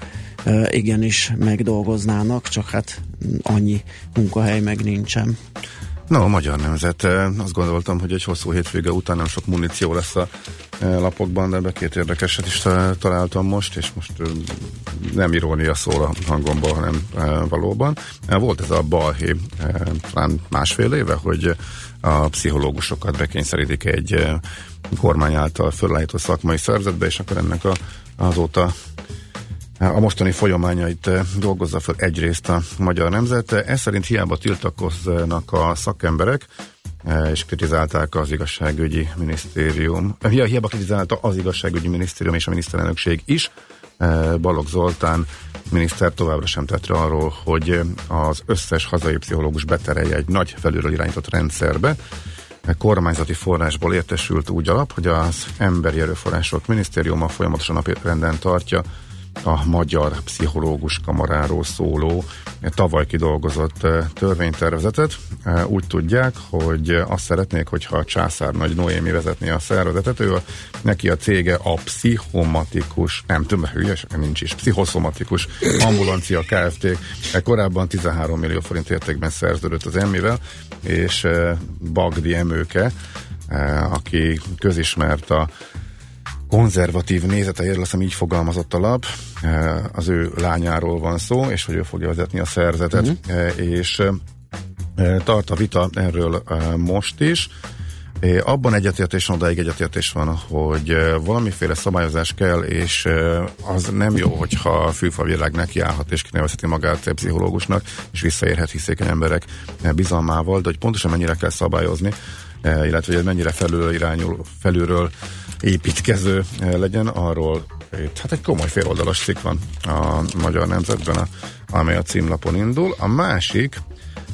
Speaker 1: igenis megdolgoznának, csak hát annyi munkahely meg nincsen.
Speaker 2: No, a magyar nemzet. Azt gondoltam, hogy egy hosszú hétvége után nem sok muníció lesz a lapokban, de ebbe két érdekeset is találtam most, és most nem irónia szól a hangomból, hanem valóban. Volt ez a balhé talán másfél éve, hogy a pszichológusokat bekényszerítik egy kormány által fölállított szakmai szervezetbe, és akkor ennek a, azóta a mostani folyamányait dolgozza fel egyrészt a magyar nemzet. Ez szerint hiába tiltakoznak a szakemberek, és kritizálták az igazságügyi minisztérium. Hiába kritizálta az igazságügyi minisztérium és a miniszterelnökség is. Balogh Zoltán miniszter továbbra sem tett arról, hogy az összes hazai pszichológus beterelje egy nagy felülről irányított rendszerbe. Kormányzati forrásból értesült úgy alap, hogy az emberi erőforrások minisztériuma folyamatosan napirenden tartja a Magyar Pszichológus Kamaráról szóló tavaly kidolgozott eh, törvénytervezetet. Eh, úgy tudják, hogy azt szeretnék, hogyha a császár nagy Noémi vezetné a szervezetet, ő neki a cége a pszichomatikus, nem tudom, hülyes, nincs is, pszichoszomatikus ambulancia Kft. Eh, korábban 13 millió forint értékben szerződött az emmivel, és Bagdi Emőke, aki közismert a konzervatív nézeteiről, azt így fogalmazott a lap, e, az ő lányáról van szó, és hogy ő fogja vezetni a szerzetet, uh-huh. és e, tart a vita erről most is. Abban egyetértés odáig egyetértés van, hogy valamiféle szabályozás kell, és az nem jó, hogyha a világ nekiállhat és kinevezheti magát pszichológusnak, és visszaérhet hiszékeny emberek bizalmával, de hogy pontosan mennyire kell szabályozni, illetve hogy ez mennyire felülről irányul, felülről építkező eh, legyen, arról itt, hát egy komoly féloldalas cikk van a Magyar Nemzetben, a, amely a címlapon indul. A másik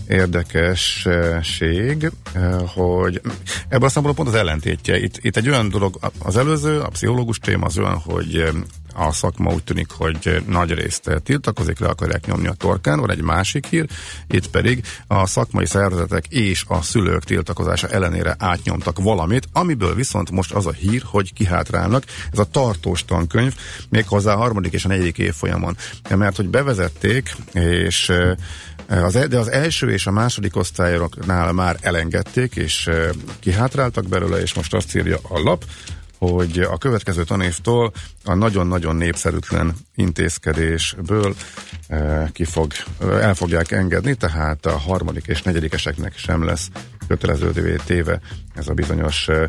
Speaker 2: érdekesség, eh, hogy ebből a szempontból pont az ellentétje. Itt, itt egy olyan dolog, az előző, a pszichológus téma az olyan, hogy eh, a szakma úgy tűnik, hogy nagy részt tiltakozik, le akarják nyomni a torkán. Van egy másik hír, itt pedig a szakmai szervezetek és a szülők tiltakozása ellenére átnyomtak valamit, amiből viszont most az a hír, hogy kihátrálnak. Ez a tartós tankönyv, méghozzá a harmadik és a negyedik évfolyamon. Mert hogy bevezették, és az, e- de az első és a második osztályoknál már elengedték, és kihátráltak belőle, és most azt írja a lap, hogy a következő tanévtól a nagyon-nagyon népszerűtlen intézkedésből eh, ki fog, eh, el fogják engedni, tehát a harmadik és negyedikeseknek sem lesz kötelező téve ez a bizonyos eh,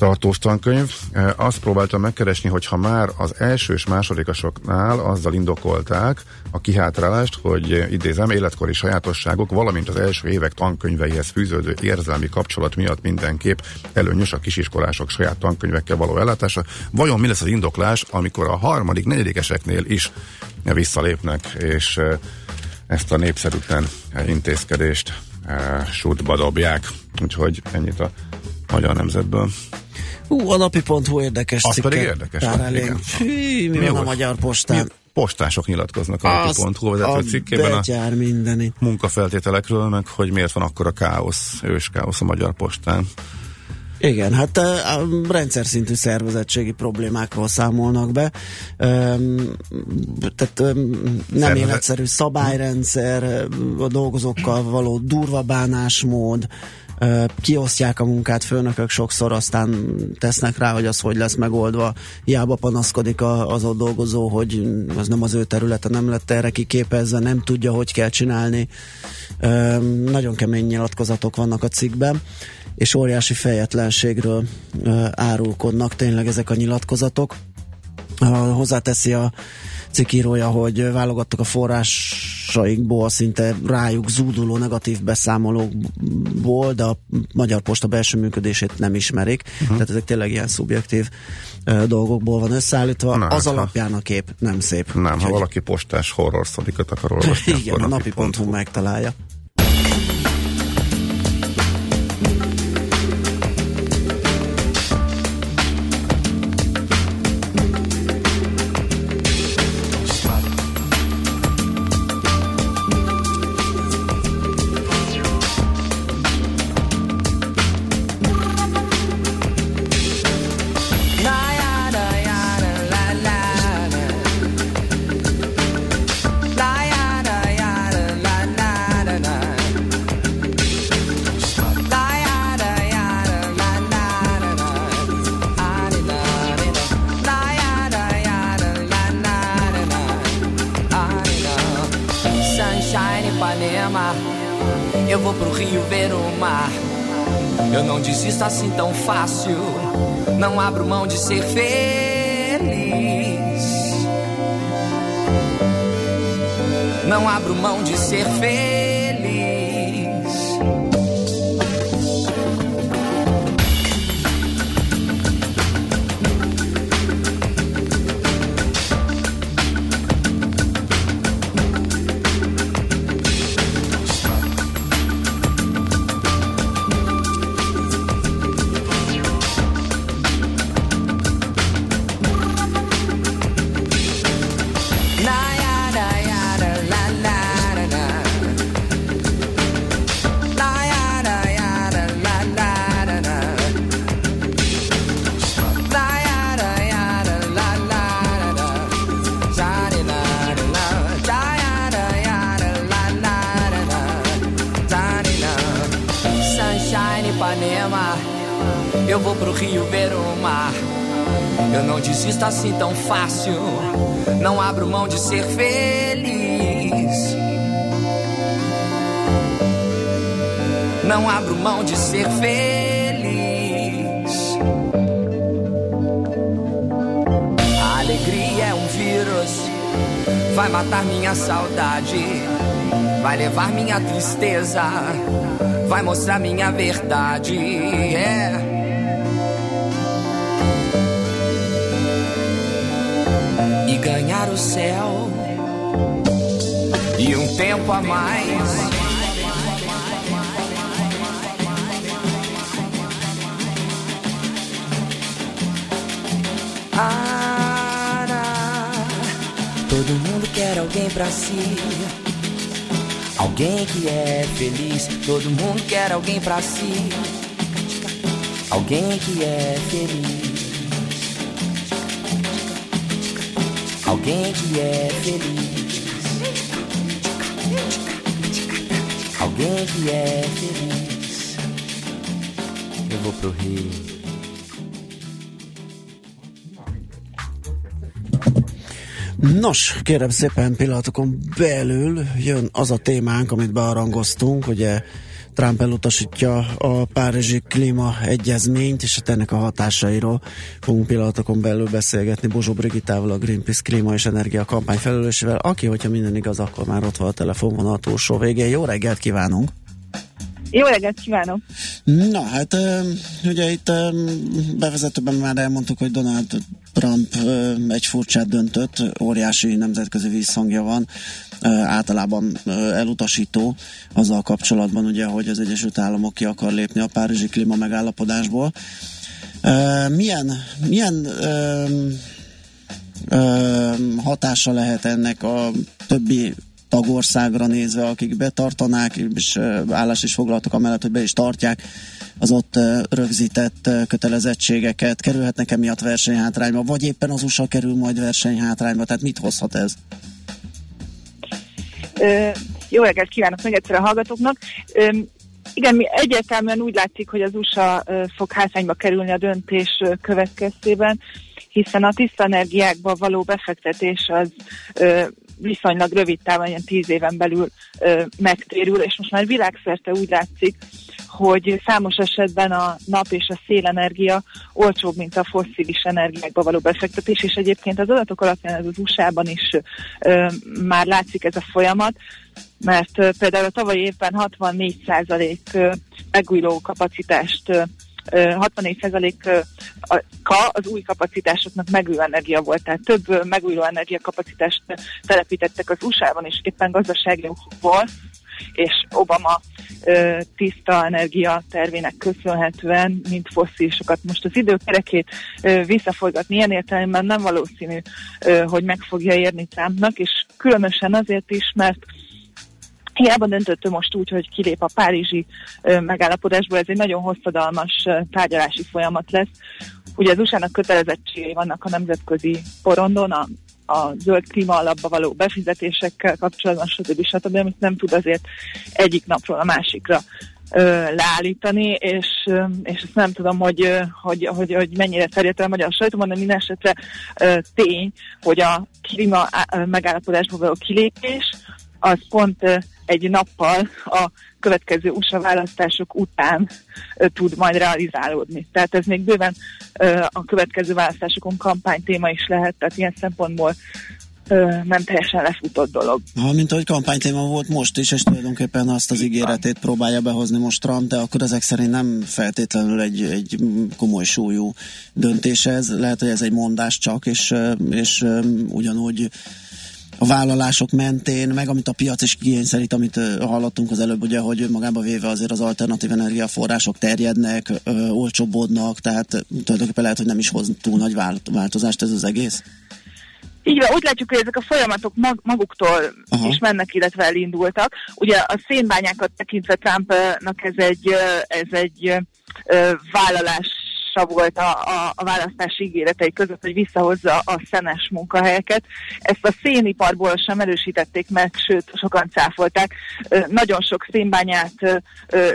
Speaker 2: tartós tankönyv. Azt próbáltam megkeresni, hogy ha már az első és másodikasoknál azzal indokolták a kihátrálást, hogy idézem, életkori sajátosságok, valamint az első évek tankönyveihez fűződő érzelmi kapcsolat miatt mindenképp előnyös a kisiskolások saját tankönyvekkel való ellátása. Vajon mi lesz az indoklás, amikor a harmadik, negyedikeseknél is visszalépnek, és ezt a népszerűtlen intézkedést sútba dobják. Úgyhogy ennyit a magyar nemzetből.
Speaker 1: Ú, a napi.hu érdekes
Speaker 2: Az pedig érdekes.
Speaker 1: Elég. Fű, mi, mi van a Magyar Postán? Mi?
Speaker 2: postások nyilatkoznak a napi.hu vezető cikkében
Speaker 1: a mindeni.
Speaker 2: munkafeltételekről, meg hogy miért van akkor a káosz, ős káosz a Magyar Postán.
Speaker 1: Igen, hát a rendszer szintű szervezettségi problémákról számolnak be. Tehát nem Szervezet. életszerű szabályrendszer, a dolgozókkal való durva bánásmód, kiosztják a munkát, főnökök sokszor aztán tesznek rá, hogy az hogy lesz megoldva. Hiába panaszkodik az ott dolgozó, hogy az nem az ő területe, nem lett erre kiképezve, nem tudja, hogy kell csinálni. Nagyon kemény nyilatkozatok vannak a cikkben és óriási fejetlenségről árulkodnak tényleg ezek a nyilatkozatok. Hozzáteszi a cikkírója, hogy válogattak a forrás forrásaikból, szinte rájuk zúduló negatív beszámolókból, de a Magyar Posta belső működését nem ismerik. Uh-huh. Tehát ezek tényleg ilyen szubjektív uh, dolgokból van összeállítva. Na, az hát, alapján a kép nem szép.
Speaker 2: Nem, Úgyhogy... ha valaki postás horror sztorikat akar olvasni,
Speaker 1: Igen, a napi.hu megtalálja.
Speaker 10: Matar minha saudade, vai levar minha tristeza, vai mostrar minha verdade. É. ganhar o céu e um tempo a mais. Quer alguém pra si. Alguém que é feliz, todo mundo quer alguém pra si. Alguém que é feliz. Alguém que é feliz. Alguém que é feliz. Eu vou pro Rio.
Speaker 1: Nos, kérem szépen pillanatokon belül jön az a témánk, amit bearangoztunk, ugye Trump elutasítja a Párizsi Klíma Egyezményt, és ennek a hatásairól fogunk pillanatokon belül beszélgetni Bozsó Brigitával, a Greenpeace Klíma és Energia kampány felelősével, aki, hogyha minden igaz, akkor már ott van a telefonvonal túlsó végén. Jó reggelt kívánunk!
Speaker 11: Jó reggelt kívánok!
Speaker 1: Na hát ugye itt bevezetőben már elmondtuk, hogy Donald Trump egy furcsát döntött, óriási nemzetközi visszhangja van, általában elutasító azzal kapcsolatban, ugye, hogy az Egyesült Államok ki akar lépni a Párizsi klíma megállapodásból. Milyen, milyen hatása lehet ennek a többi tagországra nézve, akik betartanák, és állás is foglaltak amellett, hogy be is tartják az ott rögzített kötelezettségeket, kerülhetnek emiatt versenyhátrányba, vagy éppen az USA kerül majd versenyhátrányba, tehát mit hozhat ez?
Speaker 11: jó reggelt kívánok még egyszer a hallgatóknak. Igen, mi egyértelműen úgy látszik, hogy az USA fog hátrányba kerülni a döntés következtében, hiszen a tiszta energiákba való befektetés az viszonylag rövid távon, ilyen tíz éven belül ö, megtérül, és most már világszerte úgy látszik, hogy számos esetben a nap és a szélenergia olcsóbb, mint a fosszilis energiákba való befektetés, és egyébként az adatok alapján ez az USA-ban is ö, már látszik ez a folyamat, mert ö, például a tavalyi évben 64% megújuló kapacitást 64%-a az új kapacitásoknak megújuló energia volt, tehát több megújuló energiakapacitást telepítettek az USA-ban, és éppen gazdasági okokból, és Obama ö, tiszta energia tervének köszönhetően, mint fosszílisokat. Most az időkerekét ö, visszaforgatni ilyen értelemben nem valószínű, ö, hogy meg fogja érni Trumpnak, és különösen azért is, mert Hiába döntött most úgy, hogy kilép a párizsi megállapodásból, ez egy nagyon hosszadalmas tárgyalási folyamat lesz. Ugye az USA-nak kötelezettségei vannak a nemzetközi porondon, a, a zöld klíma alapba való befizetésekkel kapcsolatban, stb. stb., amit nem tud azért egyik napról a másikra ö, leállítani, és, és ezt nem tudom, hogy, hogy, hogy, hogy mennyire terjedt el a magyar sajtóban, de minden esetre tény, hogy a klíma megállapodásból való kilépés, az pont egy nappal a következő USA választások után tud majd realizálódni. Tehát ez még bőven a következő választásokon kampány téma is lehet, tehát ilyen szempontból ö, nem teljesen lefutott dolog.
Speaker 1: Ha, mint ahogy kampánytéma volt most is, és tulajdonképpen azt az ígéretét próbálja behozni most Trump, de akkor ezek szerint nem feltétlenül egy, egy komoly súlyú döntés ez. Lehet, hogy ez egy mondás csak, és, és ugyanúgy a vállalások mentén, meg amit a piac is kényszerít, amit hallottunk az előbb, ugye, hogy magába véve azért az alternatív energiaforrások terjednek, uh, olcsóbbodnak, tehát tulajdonképpen lehet, hogy nem is hoz túl nagy változást ez az egész.
Speaker 11: Így van, úgy látjuk, hogy ezek a folyamatok mag- maguktól Aha. is mennek, illetve elindultak. Ugye a szénbányákat tekintve Trumpnak ez egy, ez egy uh, vállalás volt a, a, a választási ígéretei között, hogy visszahozza a szenes munkahelyeket. Ezt a széniparból sem erősítették meg, sőt, sokan cáfolták. Nagyon sok szénbányát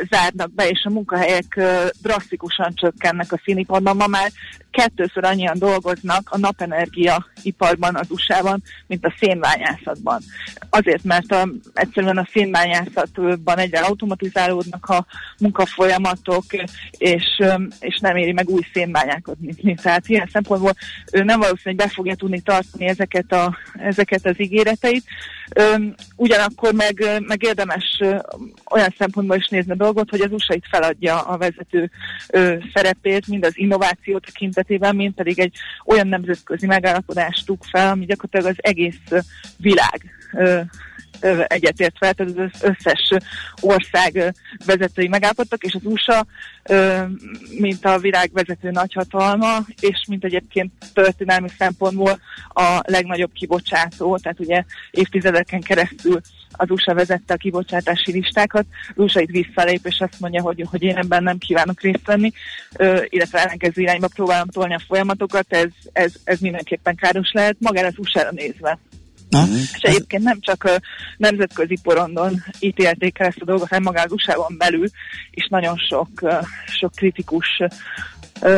Speaker 11: zárnak be, és a munkahelyek drasztikusan csökkennek a széniparban. Ma már kettőször annyian dolgoznak a napenergia iparban az USA-ban, mint a szénbányászatban. Azért, mert a, egyszerűen a szénbányászatban egyre automatizálódnak a munkafolyamatok, és, és nem éri meg új szénbányákat nyitni. Tehát ilyen szempontból nem valószínű, hogy be fogja tudni tartani ezeket, a, ezeket az ígéreteit. Ugyanakkor meg, meg érdemes olyan szempontból is nézni a dolgot, hogy az USA itt feladja a vezető szerepét, mind az innováció tekintetében, mind pedig egy olyan nemzetközi megállapodást tuk fel, ami gyakorlatilag az egész világ egyetért fel, tehát az összes ország vezetői megállapodtak, és az USA, mint a világ vezető nagyhatalma, és mint egyébként történelmi szempontból a legnagyobb kibocsátó, tehát ugye évtizedeken keresztül az USA vezette a kibocsátási listákat, az USA itt visszalép, és azt mondja, hogy, hogy én ebben nem kívánok részt venni, illetve ellenkező irányba próbálom tolni a folyamatokat, ez, ez, ez mindenképpen káros lehet, magára az USA-ra nézve. Na? És egyébként nem csak nemzetközi porondon ítélték el ezt a dolgot, hanem magán usa belül is nagyon sok, sok kritikus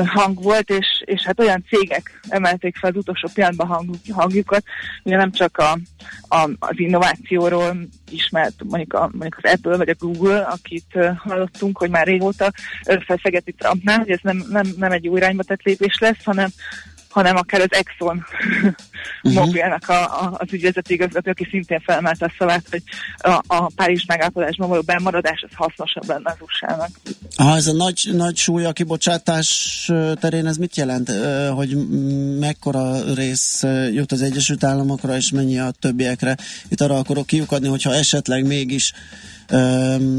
Speaker 11: hang volt, és, és hát olyan cégek emelték fel az utolsó pillanatban hang, hangjukat, ugye nem csak a, a, az innovációról ismert mondjuk, a, mondjuk az Apple vagy a Google, akit hallottunk, hogy már régóta felszegeti Trumpnál, hogy ez nem, nem, nem egy új irányba tett lépés lesz, hanem hanem akár az Exxon uh-huh. mobilnak a, a, az ügyvezető igazgató, aki szintén felmelt a szavát, hogy a, a Párizs megállapodásban való bemaradás az hasznosabb lenne az USA-nak.
Speaker 1: Ha ez a nagy, nagy súly a kibocsátás terén, ez mit jelent? Hogy mekkora rész jut az Egyesült Államokra, és mennyi a többiekre? Itt arra akarok kiukadni, hogyha esetleg mégis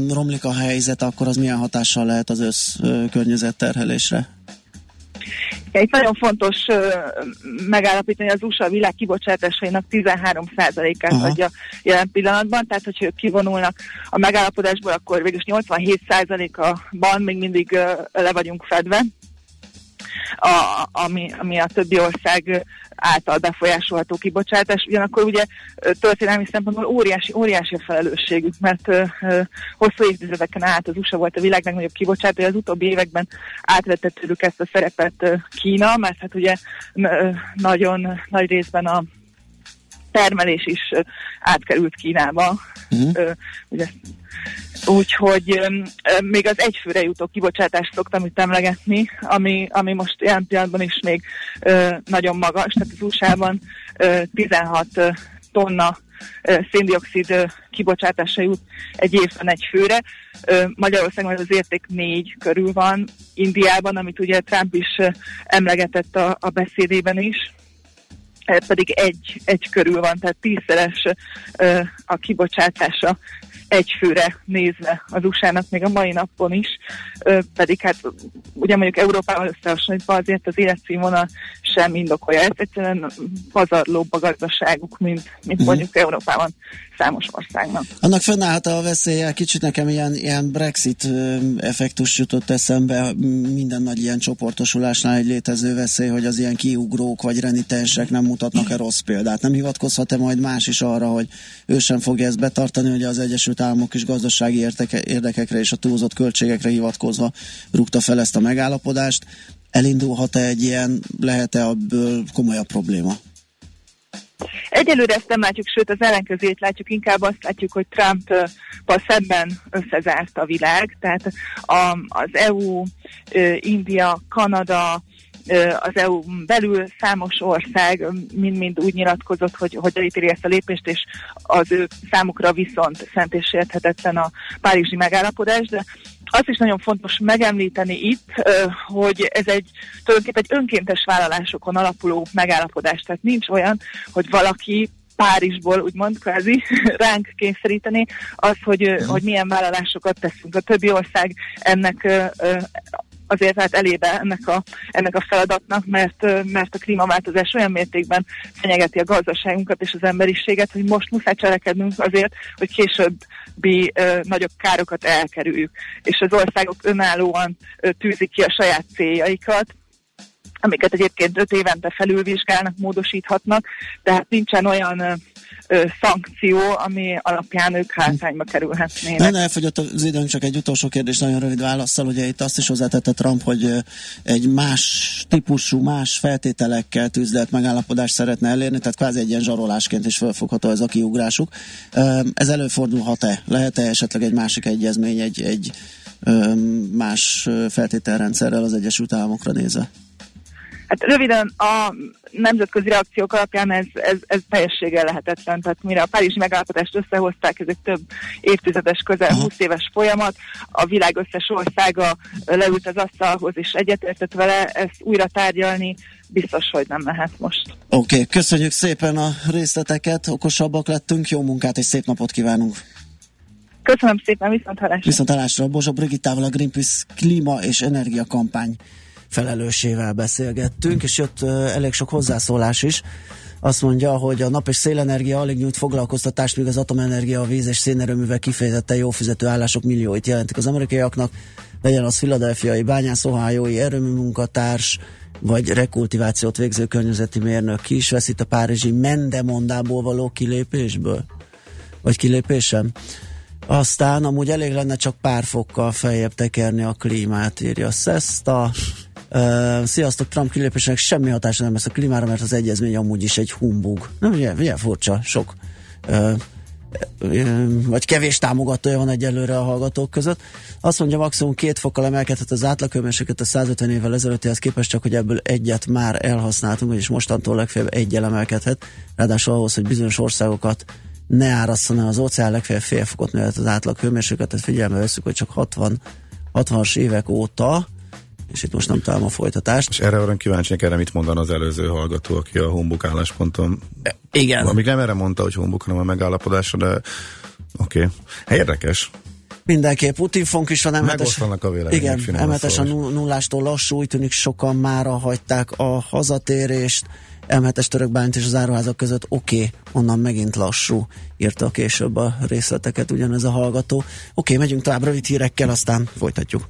Speaker 1: romlik a helyzet, akkor az milyen hatással lehet az össz környezetterhelésre?
Speaker 11: Itt nagyon fontos megállapítani, hogy az USA világ kibocsátásainak 13%-át Aha. adja jelen pillanatban, tehát hogyha ők kivonulnak a megállapodásból, akkor végül 87%-ban még mindig le vagyunk fedve. A, ami, ami a többi ország által befolyásolható kibocsátás. Ugyanakkor ugye történelmi szempontból óriási, óriási a felelősségük, mert hosszú évtizedeken át az USA volt a világ legnagyobb kibocsátó, az utóbbi években átvette tőlük ezt a szerepet uh, Kína, mert hát ugye nagyon nagy részben a termelés is átkerült Kínába. Uh-huh. Uh, ugye Úgyhogy még az egyfőre jutó kibocsátást szoktam itt emlegetni, ami, ami most ilyen pillanatban is még nagyon magas, tehát az USA-ban ö, 16 ö, tonna széndiokszid kibocsátása jut egy évben egy főre. Magyarországon az érték négy körül van, Indiában, amit ugye Trump is emlegetett a, a beszédében is, ez pedig egy, egy körül van, tehát tízszeres ö, a kibocsátása egy főre nézve az USA-nak még a mai napon is, ö, pedig hát ugye mondjuk Európával összehasonlítva azért az életszínvonal sem indokolja. Ez egyszerűen pazarlóbb a gazdaságuk, mint, mint
Speaker 1: Mhm.
Speaker 11: mondjuk Európában számos országnak.
Speaker 1: Annak fönnállhat a veszélye, kicsit nekem ilyen, ilyen Brexit effektus jutott eszembe, minden nagy ilyen csoportosulásnál egy létező veszély, hogy az ilyen kiugrók vagy renitensek nem mutatnak-e rossz példát. Nem hivatkozhat-e majd más is arra, hogy ő sem fogja ezt betartani, hogy az Egyesült Államok is gazdasági érteke, érdekekre és a túlzott költségekre hivatkozva rúgta fel ezt a megállapodást. Elindulhat-e egy ilyen, lehet-e ebből komolyabb probléma?
Speaker 11: Egyelőre ezt nem látjuk, sőt az ellenkezőjét látjuk, inkább azt látjuk, hogy Trump-pal szemben összezárt a világ, tehát a, az EU, India, Kanada, az EU belül számos ország mind-mind úgy nyilatkozott, hogy, hogy elítéli ezt a lépést, és az ő számukra viszont szent és érthetetlen a párizsi megállapodás, de azt is nagyon fontos megemlíteni itt, hogy ez egy tulajdonképpen egy önkéntes vállalásokon alapuló megállapodás. Tehát nincs olyan, hogy valaki Párizsból, úgymond kvázi ránk kényszeríteni az, hogy, ö, hogy milyen vállalásokat teszünk. A többi ország ennek azért állt elébe ennek a, ennek a feladatnak, mert, mert a klímaváltozás olyan mértékben fenyegeti a gazdaságunkat és az emberiséget, hogy most muszáj cselekednünk azért, hogy későbbi ö, nagyobb károkat elkerüljük. És az országok önállóan ö, tűzik ki a saját céljaikat, amiket egyébként öt évente felülvizsgálnak, módosíthatnak, tehát nincsen olyan ö, ö, szankció, ami alapján ők hátrányba kerülhetnének.
Speaker 1: Nem, elfogyott az időnk, csak egy utolsó kérdés, nagyon rövid válaszsal. Ugye itt azt is hozzátette Trump, hogy egy más típusú, más feltételekkel tűzdelt megállapodást szeretne elérni, tehát kvázi egy ilyen zsarolásként is felfogható ez a kiugrásuk. Ez előfordulhat-e? Lehet-e esetleg egy másik egyezmény, egy, egy más feltételrendszerrel az Egyesült Államokra nézve?
Speaker 11: Hát röviden a nemzetközi reakciók alapján ez, ez, ez teljességgel lehetetlen. Tehát mire a Párizsi megállapodást összehozták, ez egy több évtizedes, közel 20 éves folyamat. A világ összes országa leült az asztalhoz és egyetértett vele, ezt újra tárgyalni biztos, hogy nem lehet most.
Speaker 1: Oké, okay, köszönjük szépen a részleteket, okosabbak lettünk, jó munkát és szép napot kívánunk!
Speaker 11: Köszönöm szépen, viszont hallásra.
Speaker 1: Viszont hallásra Bozsa Brigittával a Greenpeace klíma és energiakampány felelősével beszélgettünk, és jött elég sok hozzászólás is. Azt mondja, hogy a nap és szélenergia alig nyújt foglalkoztatást, míg az atomenergia, a víz és szénerőművek kifejezetten jó fizető állások millióit jelentik az amerikaiaknak. Legyen az filadelfiai bányász, ohájói erőmű munkatárs, vagy rekultivációt végző környezeti mérnök ki is vesz itt a párizsi mendemondából való kilépésből? Vagy kilépésem? Aztán amúgy elég lenne csak pár fokkal feljebb tekerni a klímát, írja Szeszta. Sziasztok, Trump kilépésének semmi hatása nem lesz a klímára, mert az egyezmény amúgy is egy humbug. Nem, ugye, ugye furcsa, sok uh, vagy kevés támogatója van egyelőre a hallgatók között. Azt mondja, maximum két fokkal emelkedhet az átlaghőmérséklet a 150 évvel ezelőttihez képest, csak hogy ebből egyet már elhasználtunk, és mostantól legfeljebb egyel emelkedhet. Ráadásul ahhoz, hogy bizonyos országokat ne árasszon el az óceán, legfeljebb fél fokot nőhet az átlag hőmérsékletet, figyelme veszük, hogy csak 60 60-as évek óta, és itt most nem találom a folytatást.
Speaker 2: És erre olyan kíváncsiak erre mit mondan az előző hallgató, aki a Humbuk állásponton.
Speaker 1: Igen.
Speaker 2: Amíg nem erre mondta, hogy Humbuk, hanem a megállapodásra, de oké. Okay. Érdekes.
Speaker 1: Mindenképp Putinfonk is van emetes.
Speaker 2: Megoszlanak a vélemények.
Speaker 1: Igen, emetes a nullástól lassú, úgy tűnik sokan mára hagyták a hazatérést. M7-es törökbányt és az áruházak között oké, okay, onnan megint lassú, írta később a részleteket ugyanez a hallgató. Oké, okay, megyünk tovább rövid hírekkel, aztán folytatjuk.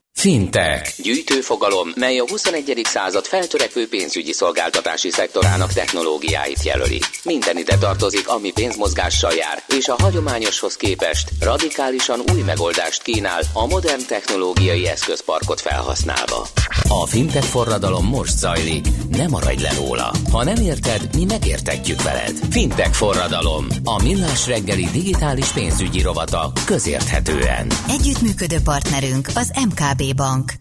Speaker 4: Fintech. Gyűjtőfogalom, mely a 21. század feltörekvő pénzügyi szolgáltatási szektorának technológiáit jelöli. Minden ide tartozik, ami pénzmozgással jár, és a hagyományoshoz képest radikálisan új megoldást kínál a modern technológiai eszközparkot felhasználva. A fintech forradalom most zajlik, ne maradj le róla. Ha nem érted, mi megértetjük veled. Fintech forradalom, a millás reggeli digitális pénzügyi rovata közérthetően.
Speaker 12: Együttműködő partnerünk az MKB Bank.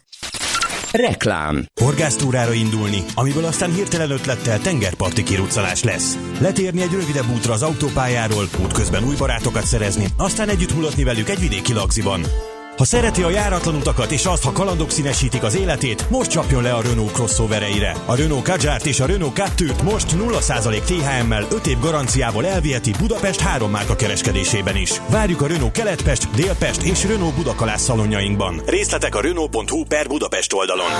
Speaker 4: Reklám.
Speaker 13: Horgásztúrára indulni, amiből aztán hirtelen ötlettel tengerparti kiruccanás lesz. Letérni egy rövidebb útra az autópályáról, útközben új barátokat szerezni, aztán együtt mulatni velük egy vidéki lagziban. Ha szereti a járatlan utakat és azt, ha kalandok színesítik az életét, most csapjon le a Renault crossovereire. A Renault Kadjárt és a Renault Captur-t most 0% THM-mel 5 év garanciával elviheti Budapest három márka kereskedésében is. Várjuk a Renault Keletpest, Délpest és Renault Budakalász szalonjainkban. Részletek a Renault.hu per Budapest oldalon.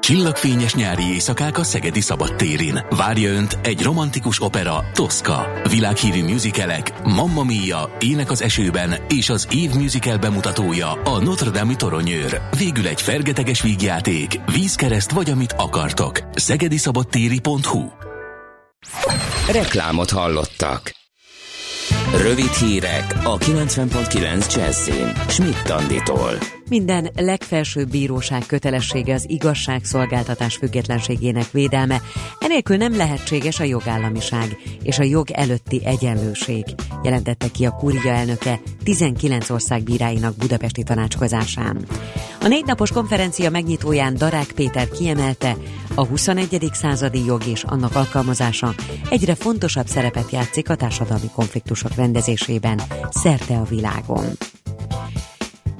Speaker 14: Csillagfényes nyári éjszakák a Szegedi Szabadtérin. Várja Önt egy romantikus opera, Tosca. Világhírű musicalek, Mamma Mia, Ének az esőben és az év musical bemutatója a Notre Dame toronyőr. Végül egy fergeteges vígjáték, vízkereszt vagy amit akartok. szegediszabadtéri.hu
Speaker 4: Reklámot hallottak. Rövid hírek a 90.9 Jazzin. Schmidt Anditól.
Speaker 8: Minden legfelsőbb bíróság kötelessége az igazságszolgáltatás függetlenségének védelme, enélkül nem lehetséges a jogállamiság és a jog előtti egyenlőség, jelentette ki a kúria elnöke 19 ország bíráinak budapesti tanácskozásán. A négy napos konferencia megnyitóján Darák Péter kiemelte, a 21. századi jog és annak alkalmazása egyre fontosabb szerepet játszik a társadalmi konfliktusok rendezésében szerte a világon.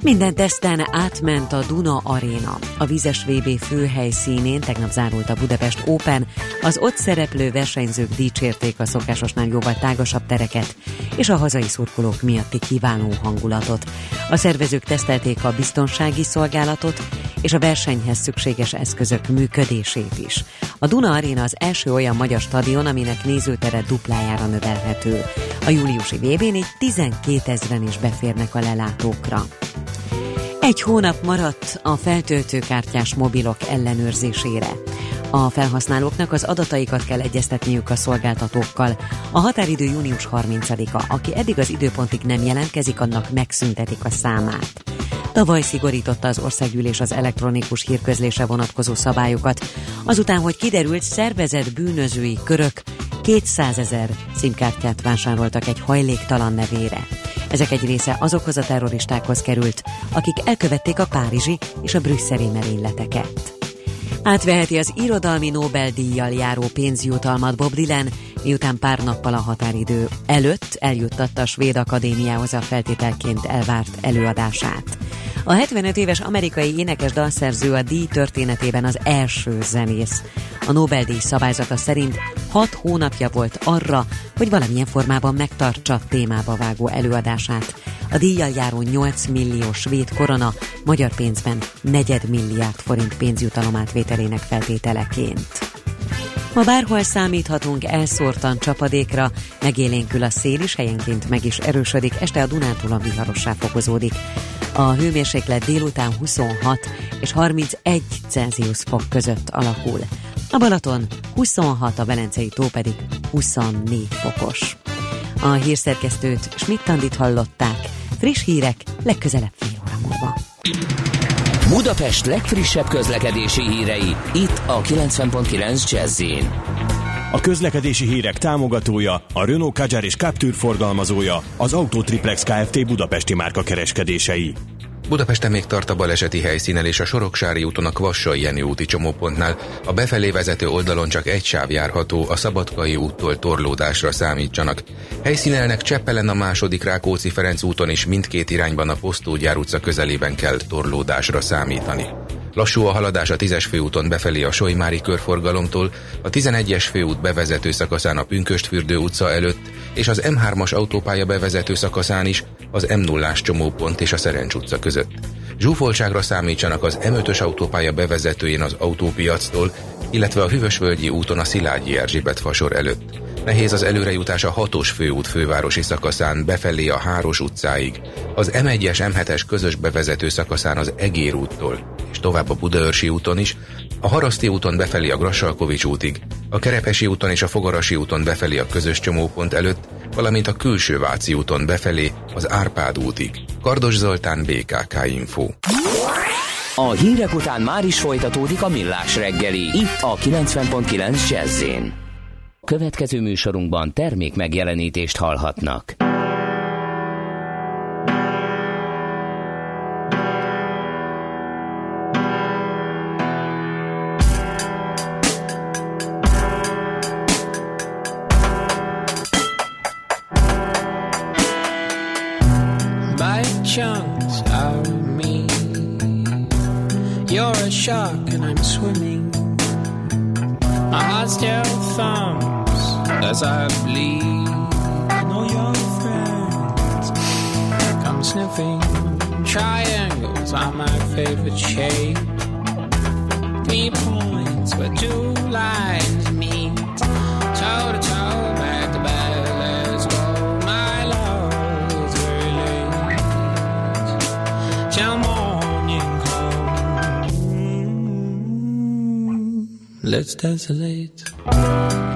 Speaker 8: Minden teszten átment a Duna Arena. A Vizes VB főhelyszínén tegnap zárult a Budapest Open. Az ott szereplő versenyzők dicsérték a szokásosnál jóval tágasabb tereket és a hazai szurkolók miatti kiváló hangulatot. A szervezők tesztelték a biztonsági szolgálatot és a versenyhez szükséges eszközök működését is. A Duna Arena az első olyan magyar stadion, aminek nézőtere duplájára növelhető. A júliusi VB-n így 12 ezeren is beférnek a lelátókra. Egy hónap maradt a feltöltőkártyás mobilok ellenőrzésére. A felhasználóknak az adataikat kell egyeztetniük a szolgáltatókkal. A határidő június 30-a. Aki eddig az időpontig nem jelentkezik, annak megszüntetik a számát. Tavaly szigorította az országgyűlés az elektronikus hírközlése vonatkozó szabályokat, azután, hogy kiderült szervezett bűnözői körök 200 ezer szimkártyát vásároltak egy hajléktalan nevére. Ezek egy része azokhoz a terroristákhoz került, akik elkövették a párizsi és a brüsszeli merényleteket. Átveheti az irodalmi Nobel-díjjal járó pénzjutalmat Bob Dylan, miután pár nappal a határidő előtt eljuttatta a Svéd Akadémiához a feltételként elvárt előadását. A 75 éves amerikai énekes dalszerző a díj történetében az első zenész. A Nobel-díj szabályzata szerint 6 hónapja volt arra, hogy valamilyen formában megtartsa témába vágó előadását. A díjjal járó 8 millió svéd korona magyar pénzben negyed milliárd forint pénzjutalomátvételének feltételeként. Ma bárhol számíthatunk elszórtan csapadékra, megélénkül a szél is, helyenként meg is erősödik, este a Dunántúlon viharossá fokozódik. A hőmérséklet délután 26 és 31 Celsius fok között alakul. A Balaton 26, a Velencei tó pedig 24 fokos. A hírszerkesztőt Schmidt-Tandit hallották. Friss hírek legközelebb fél óra múlva.
Speaker 4: Budapest legfrissebb közlekedési hírei, itt a 90.9 jazz
Speaker 13: A közlekedési hírek támogatója, a Renault Kadjar és Captur forgalmazója, az Autotriplex Kft. Budapesti márka kereskedései.
Speaker 15: Budapesten még tart a baleseti helyszínen és a Soroksári úton a Kvassai Jenő úti csomópontnál. A befelé vezető oldalon csak egy sáv járható, a Szabadkai úttól torlódásra számítsanak. Helyszínelnek Cseppelen a második Rákóczi Ferenc úton és mindkét irányban a Posztógyár utca közelében kell torlódásra számítani. Lassú a haladás a 10-es főúton befelé a Solymári körforgalomtól, a 11-es főút bevezető szakaszán a Pünköstfürdő utca előtt, és az M3-as autópálya bevezető szakaszán is az M0-ás csomópont és a Szerencs utca között. Zsúfoltságra számítsanak az M5-ös autópálya bevezetőjén az autópiactól, illetve a Hűvösvölgyi úton a Szilágyi Erzsébet fasor előtt. Nehéz az előrejutás a hatos főút fővárosi szakaszán befelé a Háros utcáig, az M1-es M7-es közös bevezető szakaszán az Egér úttól, és tovább a Budaörsi úton is, a Haraszti úton befelé a Grassalkovics útig, a Kerepesi úton és a Fogarasi úton befelé a közös csomópont előtt, valamint a Külső Váci úton befelé az Árpád útig. Kardos Zoltán, BKK Info.
Speaker 16: A hírek után már is folytatódik a millás reggeli, itt a 90.9 jazz Következő műsorunkban termék megjelenítést hallhatnak. Shark and I'm swimming. My heart still thumps as I bleed. I know your friends come sniffing. Triangles are my favorite shape. Three points where two lines meet. Toe to toe, Let's dance late.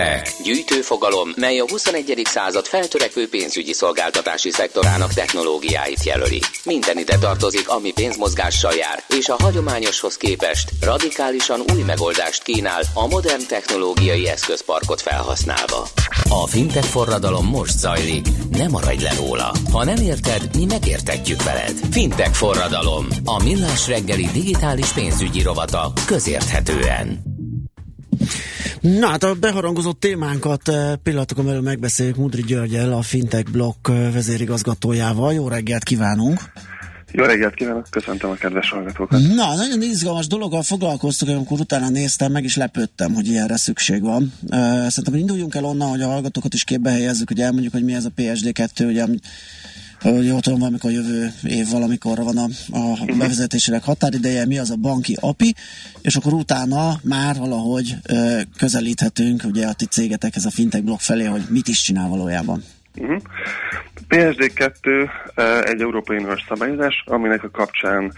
Speaker 16: Fintech. Gyűjtőfogalom, mely a 21. század feltörekvő pénzügyi szolgáltatási szektorának technológiáit jelöli. Minden ide tartozik, ami pénzmozgással jár, és a hagyományoshoz képest radikálisan új megoldást kínál a modern technológiai eszközparkot felhasználva. A fintech forradalom most zajlik, ne maradj le róla. Ha nem érted, mi megértetjük veled. Fintech forradalom, a millás reggeli digitális pénzügyi rovata közérthetően.
Speaker 1: Na hát a beharangozott témánkat eh, pillanatokon belül megbeszéljük Mudri Györgyel, a Fintech Block eh, vezérigazgatójával. Jó reggelt kívánunk!
Speaker 17: Jó reggelt kívánok, köszöntöm a kedves hallgatókat.
Speaker 1: Na, nagyon izgalmas dologgal foglalkoztok, amikor utána néztem, meg is lepődtem, hogy ilyenre szükség van. Uh, szerintem induljunk el onnan, hogy a hallgatókat is képbe helyezzük, hogy elmondjuk, hogy mi ez a PSD2, ugye, amit hogy jól tudom, valamikor jövő év valamikorra van a, a bevezetésének határideje, mi az a banki API, és akkor utána már valahogy ö, közelíthetünk ugye a ti cégetekhez a fintech blog felé, hogy mit is csinál valójában.
Speaker 17: Uh-huh. PSD2 egy Európai Uniós szabályozás, aminek a kapcsán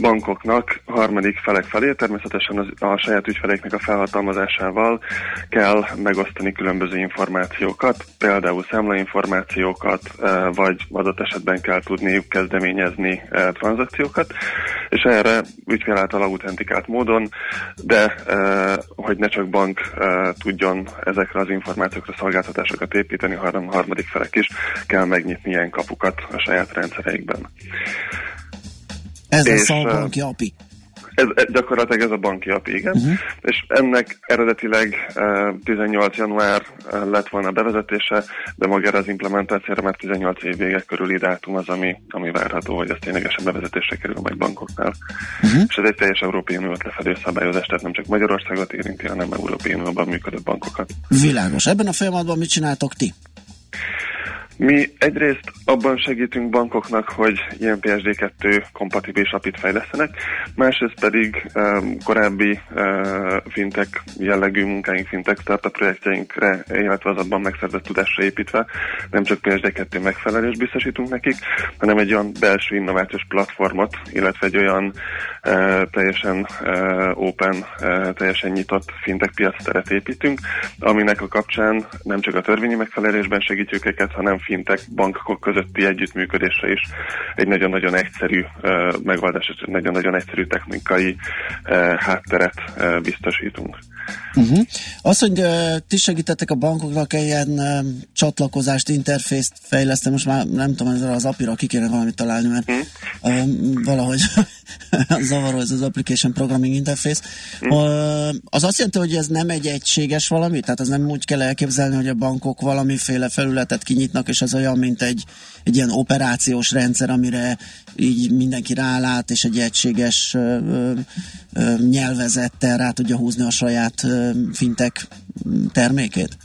Speaker 17: bankoknak harmadik felek felé, természetesen az, a saját ügyfeleiknek a felhatalmazásával kell megosztani különböző információkat, például számlainformációkat, vagy adott esetben kell tudniuk kezdeményezni tranzakciókat, és erre ügyfél által autentikált módon, de hogy ne csak bank tudjon ezekre az információkra szolgáltatásokat építeni, hanem harmadik felek is kell megnyitni megnyitni ilyen kapukat a saját rendszereikben.
Speaker 1: Ez és, a banki API.
Speaker 17: Ez, gyakorlatilag ez a banki API, igen. Uh-huh. És ennek eredetileg uh, 18 január lett volna bevezetése, de magára az implementációra már 18 év vége körüli dátum az, ami, ami várható, hogy ez ténylegesen bevezetésre kerül majd bankoknál. Uh-huh. És ez egy teljes Európai Uniót lefedő szabályozás, tehát nem csak Magyarországot érinti, hanem Európai Unióban működő bankokat.
Speaker 1: Világos. Ebben a folyamatban mit csináltok ti?
Speaker 17: Mi egyrészt abban segítünk bankoknak, hogy ilyen PSD2 kompatibilis apit fejlesztenek, másrészt pedig um, korábbi uh, fintech jellegű munkáink, fintech startup projektjeinkre, illetve az abban megszerzett tudásra építve nem csak PSD2 megfelelés biztosítunk nekik, hanem egy olyan belső innovációs platformot, illetve egy olyan uh, teljesen uh, open, uh, teljesen nyitott fintech piacteret építünk, aminek a kapcsán nem csak a törvényi megfelelésben segítjük őket, hanem fintech bankok közötti együttműködésre is egy nagyon-nagyon egyszerű megoldás, egy nagyon-nagyon egyszerű technikai hátteret biztosítunk.
Speaker 1: Uh-huh. Az, hogy uh, ti segítettek a bankoknak ilyen uh, csatlakozást, interfészt fejleszteni, most már nem tudom, ezzel az apira ki kéne valamit találni, mert uh, valahogy zavaró ez az application programming interface. Uh, az azt jelenti, hogy ez nem egy egységes valami, tehát az nem úgy kell elképzelni, hogy a bankok valamiféle felületet kinyitnak, és az olyan, mint egy, egy ilyen operációs rendszer, amire így mindenki rálát, és egy egységes uh, uh, nyelvezettel rá tudja húzni a saját fintek termékét?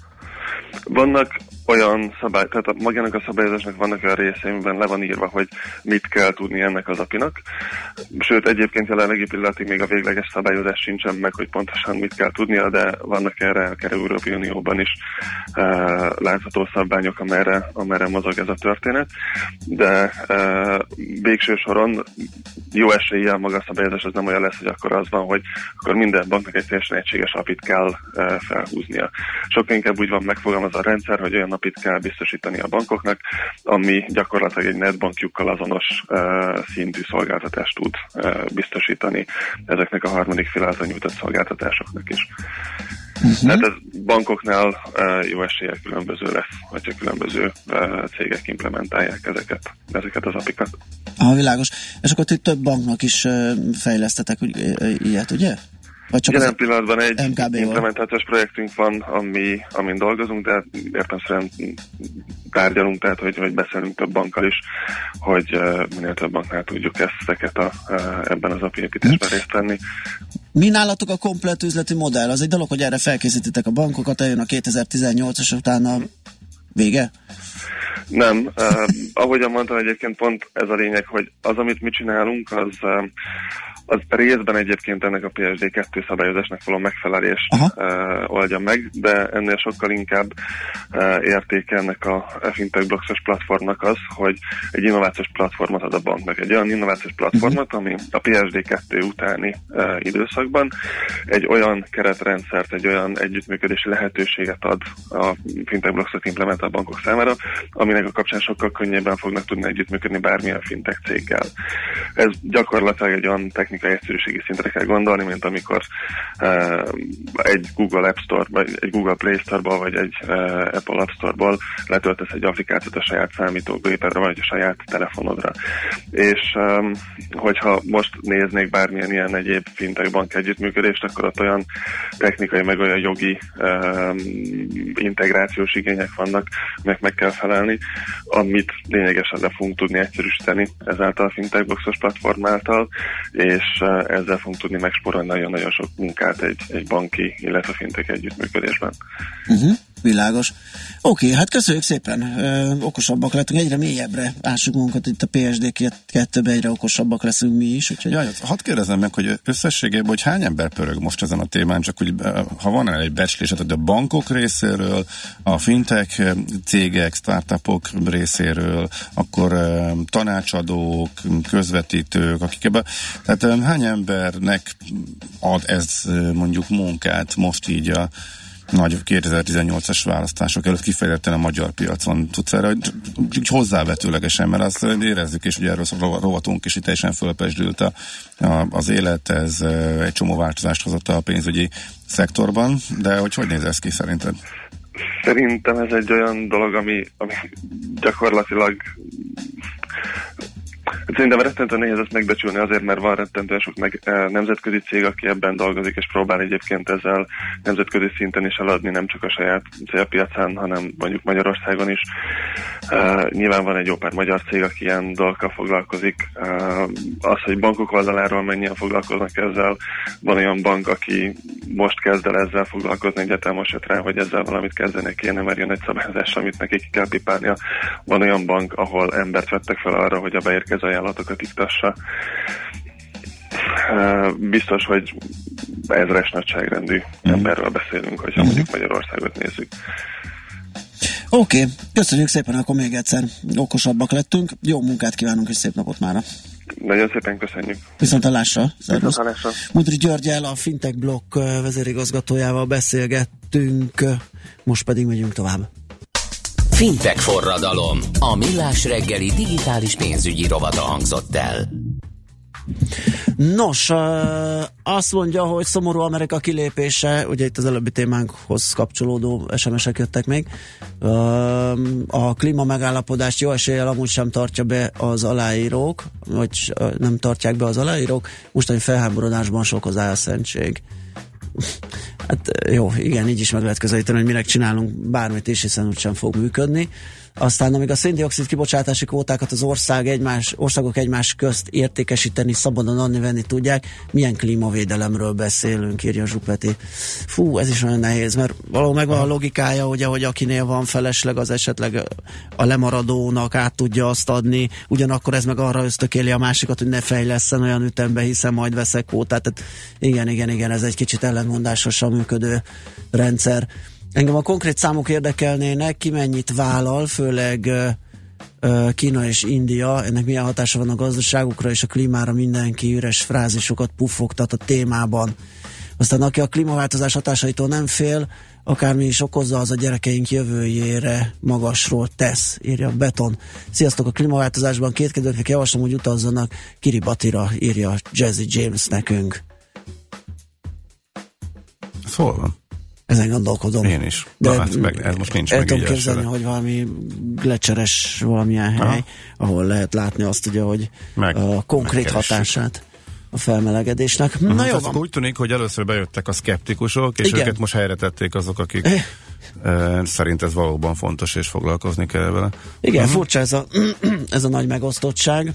Speaker 17: Vannak olyan szabály, tehát magának a szabályozásnak vannak olyan részei, amiben le van írva, hogy mit kell tudni ennek az apinak. Sőt, egyébként jelenlegi pillanatig még a végleges szabályozás sincsen meg, hogy pontosan mit kell tudnia, de vannak erre a Európai Unióban is e, látható szabványok, amerre, amerre mozog ez a történet. De e, végső soron jó eséllyel maga a szabályozás az nem olyan lesz, hogy akkor az van, hogy akkor minden banknak egy teljesen egységes apit kell e, felhúznia. Sokkal inkább úgy van megfogalmazva a rendszer, hogy olyan napit kell biztosítani a bankoknak, ami gyakorlatilag egy netbankjukkal azonos szintű szolgáltatást tud biztosítani ezeknek a harmadik fél által nyújtott szolgáltatásoknak is. Uh-huh. Hát ez bankoknál uh, jó esélye különböző lesz, hogyha különböző uh, cégek implementálják ezeket, ezeket az apikat.
Speaker 1: Ah, világos. És akkor itt több banknak is uh, fejlesztetek ilyet, ugye?
Speaker 17: Vagy csak Jelen pillanatban egy MKB implementációs projektünk van, ami, amin dolgozunk, de értem tárgyalunk, tehát hogy, hogy beszélünk több bankkal is, hogy uh, minél több banknál tudjuk ezeket a, uh, ebben az API építésben részt venni.
Speaker 1: Mi nálatok a komplet üzleti modell? Az egy dolog, hogy erre felkészítitek a bankokat, eljön a 2018-as utána vége?
Speaker 17: Nem. Uh, ahogyan mondtam, egyébként pont ez a lényeg, hogy az, amit mi csinálunk, az uh, az részben egyébként ennek a PSD2 szabályozásnak való megfelelést uh, oldja meg, de ennél sokkal inkább uh, értéke ennek a fintech blocksos platformnak az, hogy egy innovációs platformot ad a banknak. Egy olyan innovációs platformot, ami a PSD2 utáni uh, időszakban egy olyan keretrendszert, egy olyan együttműködési lehetőséget ad a fintech blocksos implementál bankok számára, aminek a kapcsán sokkal könnyebben fognak tudni együttműködni bármilyen fintech céggel. Ez gyakorlatilag egy olyan technikai technikai egyszerűségi szintre kell gondolni, mint amikor uh, egy Google App Store, vagy egy Google Play Store-ból, vagy egy uh, Apple App Store-ból letöltesz egy applikációt a saját számítógépedre, vagy a saját telefonodra. És um, hogyha most néznék bármilyen ilyen egyéb fintech bank együttműködést, akkor ott olyan technikai, meg olyan jogi um, integrációs igények vannak, meg meg kell felelni, amit lényegesen le fogunk tudni egyszerűsíteni ezáltal a fintech boxos platform által, és és ezzel fogunk tudni megsporolni nagyon-nagyon sok munkát egy, egy banki, illetve fintek együttműködésben.
Speaker 1: Uh-huh. Világos. Oké, hát köszönjük szépen. Ö, okosabbak lettünk, egyre mélyebbre ássuk magunkat itt a PSD 2-be, egyre okosabbak leszünk mi is. Úgyhogy...
Speaker 2: Jaj, hadd kérdezem meg, hogy összességében, hogy hány ember pörög most ezen a témán, csak hogy ha van egy becslés, tehát a bankok részéről, a fintech cégek, startupok részéről, akkor tanácsadók, közvetítők, akik ebben, tehát hány embernek ad ez mondjuk munkát most így a nagy 2018-as választások előtt kifejezetten a magyar piacon tudsz erre, hogy hozzávetőlegesen, mert azt érezzük, és ugye erről rovatunk, és itt teljesen fölpesdült a, a, az élet, ez egy csomó változást hozott a pénzügyi szektorban, de hogy hogy néz ez ki szerinted?
Speaker 17: Szerintem ez egy olyan dolog, ami, ami gyakorlatilag Szerintem rettentően nehéz ezt megbecsülni azért, mert van rettentően sok meg, e, nemzetközi cég, aki ebben dolgozik, és próbál egyébként ezzel nemzetközi szinten is eladni, nem csak a saját célpiacán, hanem mondjuk Magyarországon is. E, nyilván van egy jó pár magyar cég, aki ilyen dolgokkal foglalkozik. E, az, hogy bankok oldaláról mennyien foglalkoznak ezzel, van olyan bank, aki most kezd el ezzel foglalkozni, egyáltalán most jött rá, hogy ezzel valamit kezdenek kéne, mert jön egy szabályozás, amit nekik ki kell pipálnia. Van olyan bank, ahol embert vettek fel arra, hogy a beérkező ajánlatokat iktassa. Biztos, hogy ezres nagyságrendű mm. emberről beszélünk, hogyha mm. mondjuk Magyarországot nézzük.
Speaker 1: Oké, okay. köszönjük szépen, akkor még egyszer okosabbak lettünk. Jó munkát kívánunk, és szép napot mára!
Speaker 17: Nagyon szépen köszönjük.
Speaker 1: Viszont a lásra. Mudri Györgyel, a Fintech Block vezérigazgatójával beszélgettünk, most pedig megyünk tovább.
Speaker 4: Fintech forradalom. A millás reggeli digitális pénzügyi rovata hangzott el.
Speaker 1: Nos, azt mondja, hogy szomorú Amerika kilépése, ugye itt az előbbi témánkhoz kapcsolódó SMS-ek jöttek még, a klíma megállapodást jó eséllyel amúgy sem tartja be az aláírók, vagy nem tartják be az aláírók, mostani felháborodásban sok az álszentség. Hát jó, igen, így is meg lehet közelíteni, hogy minek csinálunk bármit is, hiszen úgysem fog működni. Aztán amíg a széndiokszid kibocsátási kvótákat az ország egymás, országok egymás közt értékesíteni, szabadon adni, venni tudják, milyen klímavédelemről beszélünk, írja Zsupeti. Fú, ez is olyan nehéz, mert valahol megvan a logikája, hogy ahogy akinél van felesleg, az esetleg a lemaradónak át tudja azt adni, ugyanakkor ez meg arra ösztökéli a másikat, hogy ne fejleszen olyan ütembe, hiszen majd veszek kvótát. Tehát igen, igen, igen, ez egy kicsit ellenmondásosan működő rendszer. Engem a konkrét számok érdekelnének, ki mennyit vállal, főleg Kína és India, ennek milyen hatása van a gazdaságukra és a klímára, mindenki üres frázisokat puffogtat a témában. Aztán aki a klímaváltozás hatásaitól nem fél, akármi is okozza, az a gyerekeink jövőjére magasról tesz, írja Beton. Sziasztok, a klímaváltozásban kétkedőknek javaslom, hogy utazzanak Kiribatira, írja Jazzy James nekünk.
Speaker 2: Van?
Speaker 1: Ezen gondolkodom.
Speaker 2: Én is. De Na, hát meg, ez most nincs
Speaker 1: el tudom képzelni, hogy valami glecseres valamilyen hely, Aha. ahol lehet látni azt ugye, hogy meg, a konkrét hatását a felmelegedésnek. Uh-huh. Na jó van.
Speaker 2: Úgy tűnik, hogy először bejöttek a szkeptikusok, és Igen. őket most helyre tették azok, akik eh. e, szerint ez valóban fontos, és foglalkozni kell vele.
Speaker 1: Igen, uh-huh. furcsa ez a, ez a nagy megosztottság.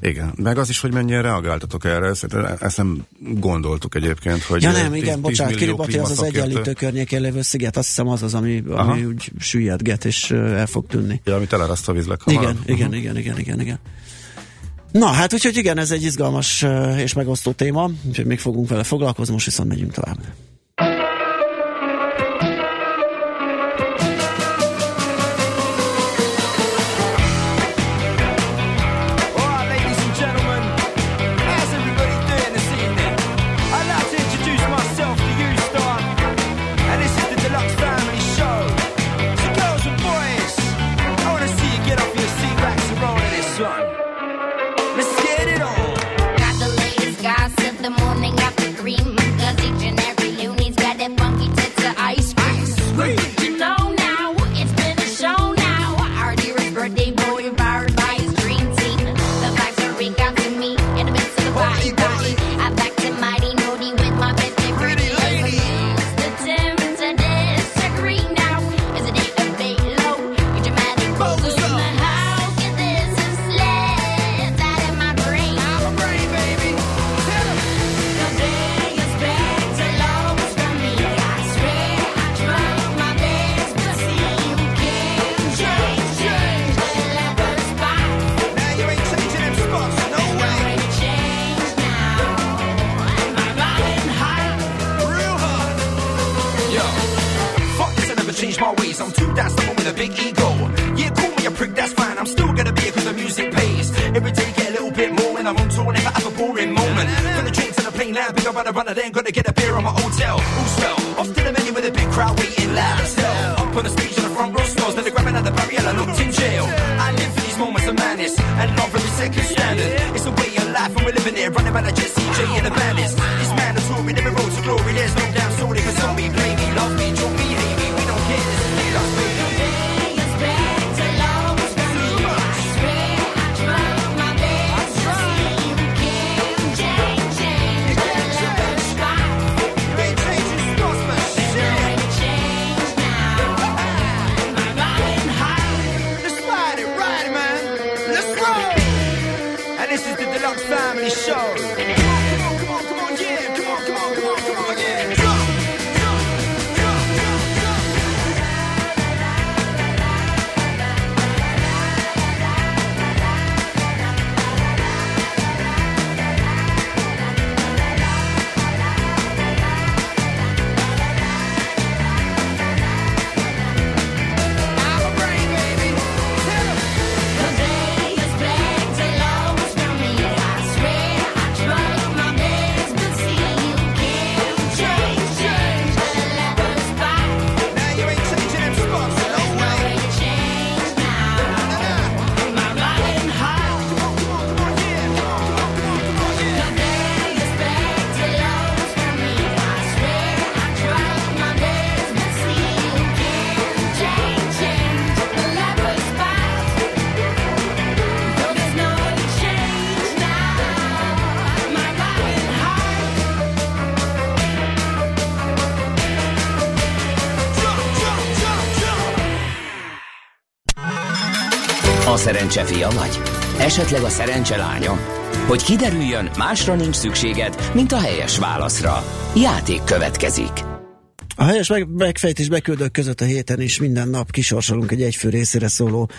Speaker 2: Igen, meg az is, hogy mennyire reagáltatok erre, ezt, ezt nem gondoltuk egyébként, hogy...
Speaker 1: Ja nem, igen, bocsánat, Kiribati az az egyenlítő környékén lévő sziget, azt hiszem az az, ami, ami úgy süllyedget és el fog tűnni.
Speaker 2: Ja, ami teleraszt a vízleg
Speaker 1: Igen, igen, uh-huh. igen, igen, igen, igen. Na, hát úgyhogy igen, ez egy izgalmas és megosztó téma, úgyhogy még fogunk vele foglalkozni, most viszont megyünk tovább.
Speaker 4: Szerencse fia vagy? Esetleg a szerencse lánya? Hogy kiderüljön, másra nincs szükséged, mint a helyes válaszra. Játék következik.
Speaker 1: A helyes meg- megfejtés beküldők között a héten is minden nap kisorsolunk egy egyfő részére szóló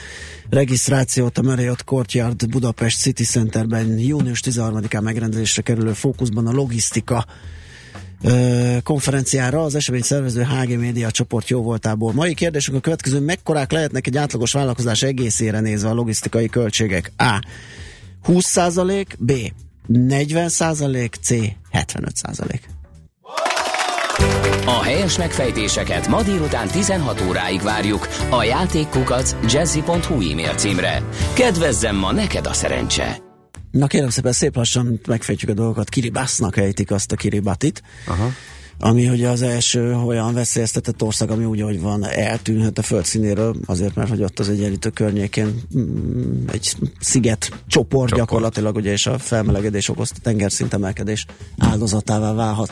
Speaker 1: regisztrációt a Marriott Courtyard Budapest City Centerben június 13-án megrendezésre kerülő fókuszban a logisztika konferenciára az esemény szervező HG Média csoport jó voltából. Mai kérdésünk a következő, mekkorák lehetnek egy átlagos vállalkozás egészére nézve a logisztikai költségek? A. 20% B. 40% C. 75%
Speaker 4: A helyes megfejtéseket ma délután 16 óráig várjuk a játékkukac jazzy.hu e-mail címre. Kedvezzem ma neked a szerencse!
Speaker 1: Na kérem szépen, szép lassan megfejtjük a dolgokat. Kiribásznak ejtik azt a Kiribatit. Aha. Ami ugye az első olyan veszélyeztetett ország, ami úgy, hogy van, eltűnhet a földszínéről, azért, mert hogy ott az egyenlítő környékén mm, egy sziget csoport, csoport gyakorlatilag, ugye, és a felmelegedés okozta tengerszint emelkedés áldozatává válhat.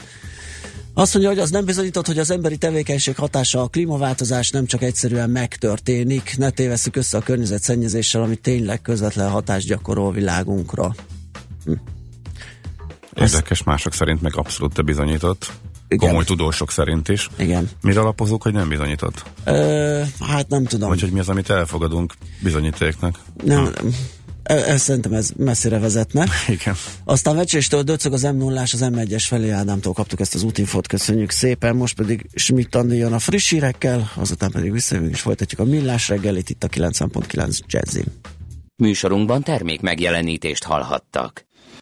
Speaker 1: Azt mondja, hogy az nem bizonyított, hogy az emberi tevékenység hatása a klímaváltozás nem csak egyszerűen megtörténik, ne tévesszük össze a környezetszennyezéssel, ami tényleg közvetlen hatást gyakorol világunkra. Hm.
Speaker 2: Érdekes, mások szerint meg abszolút bizonyított. Igen. Komoly tudósok szerint is.
Speaker 1: Igen.
Speaker 2: Mire alapozunk, hogy nem bizonyított?
Speaker 1: Ö, hát nem tudom.
Speaker 2: Vagy hogy mi az, amit elfogadunk bizonyítéknak?
Speaker 1: Nem, nem. Ez, szerintem ez messzire vezetne.
Speaker 2: Igen.
Speaker 1: Aztán vecséstől döcög az m 0 az M1-es felé Ádámtól kaptuk ezt az útinfot, köszönjük szépen. Most pedig Schmidt Andi jön a friss hírekkel, azután pedig visszajövünk és folytatjuk a millás reggelit itt a 90.9 Jazzin.
Speaker 4: Műsorunkban termék megjelenítést hallhattak.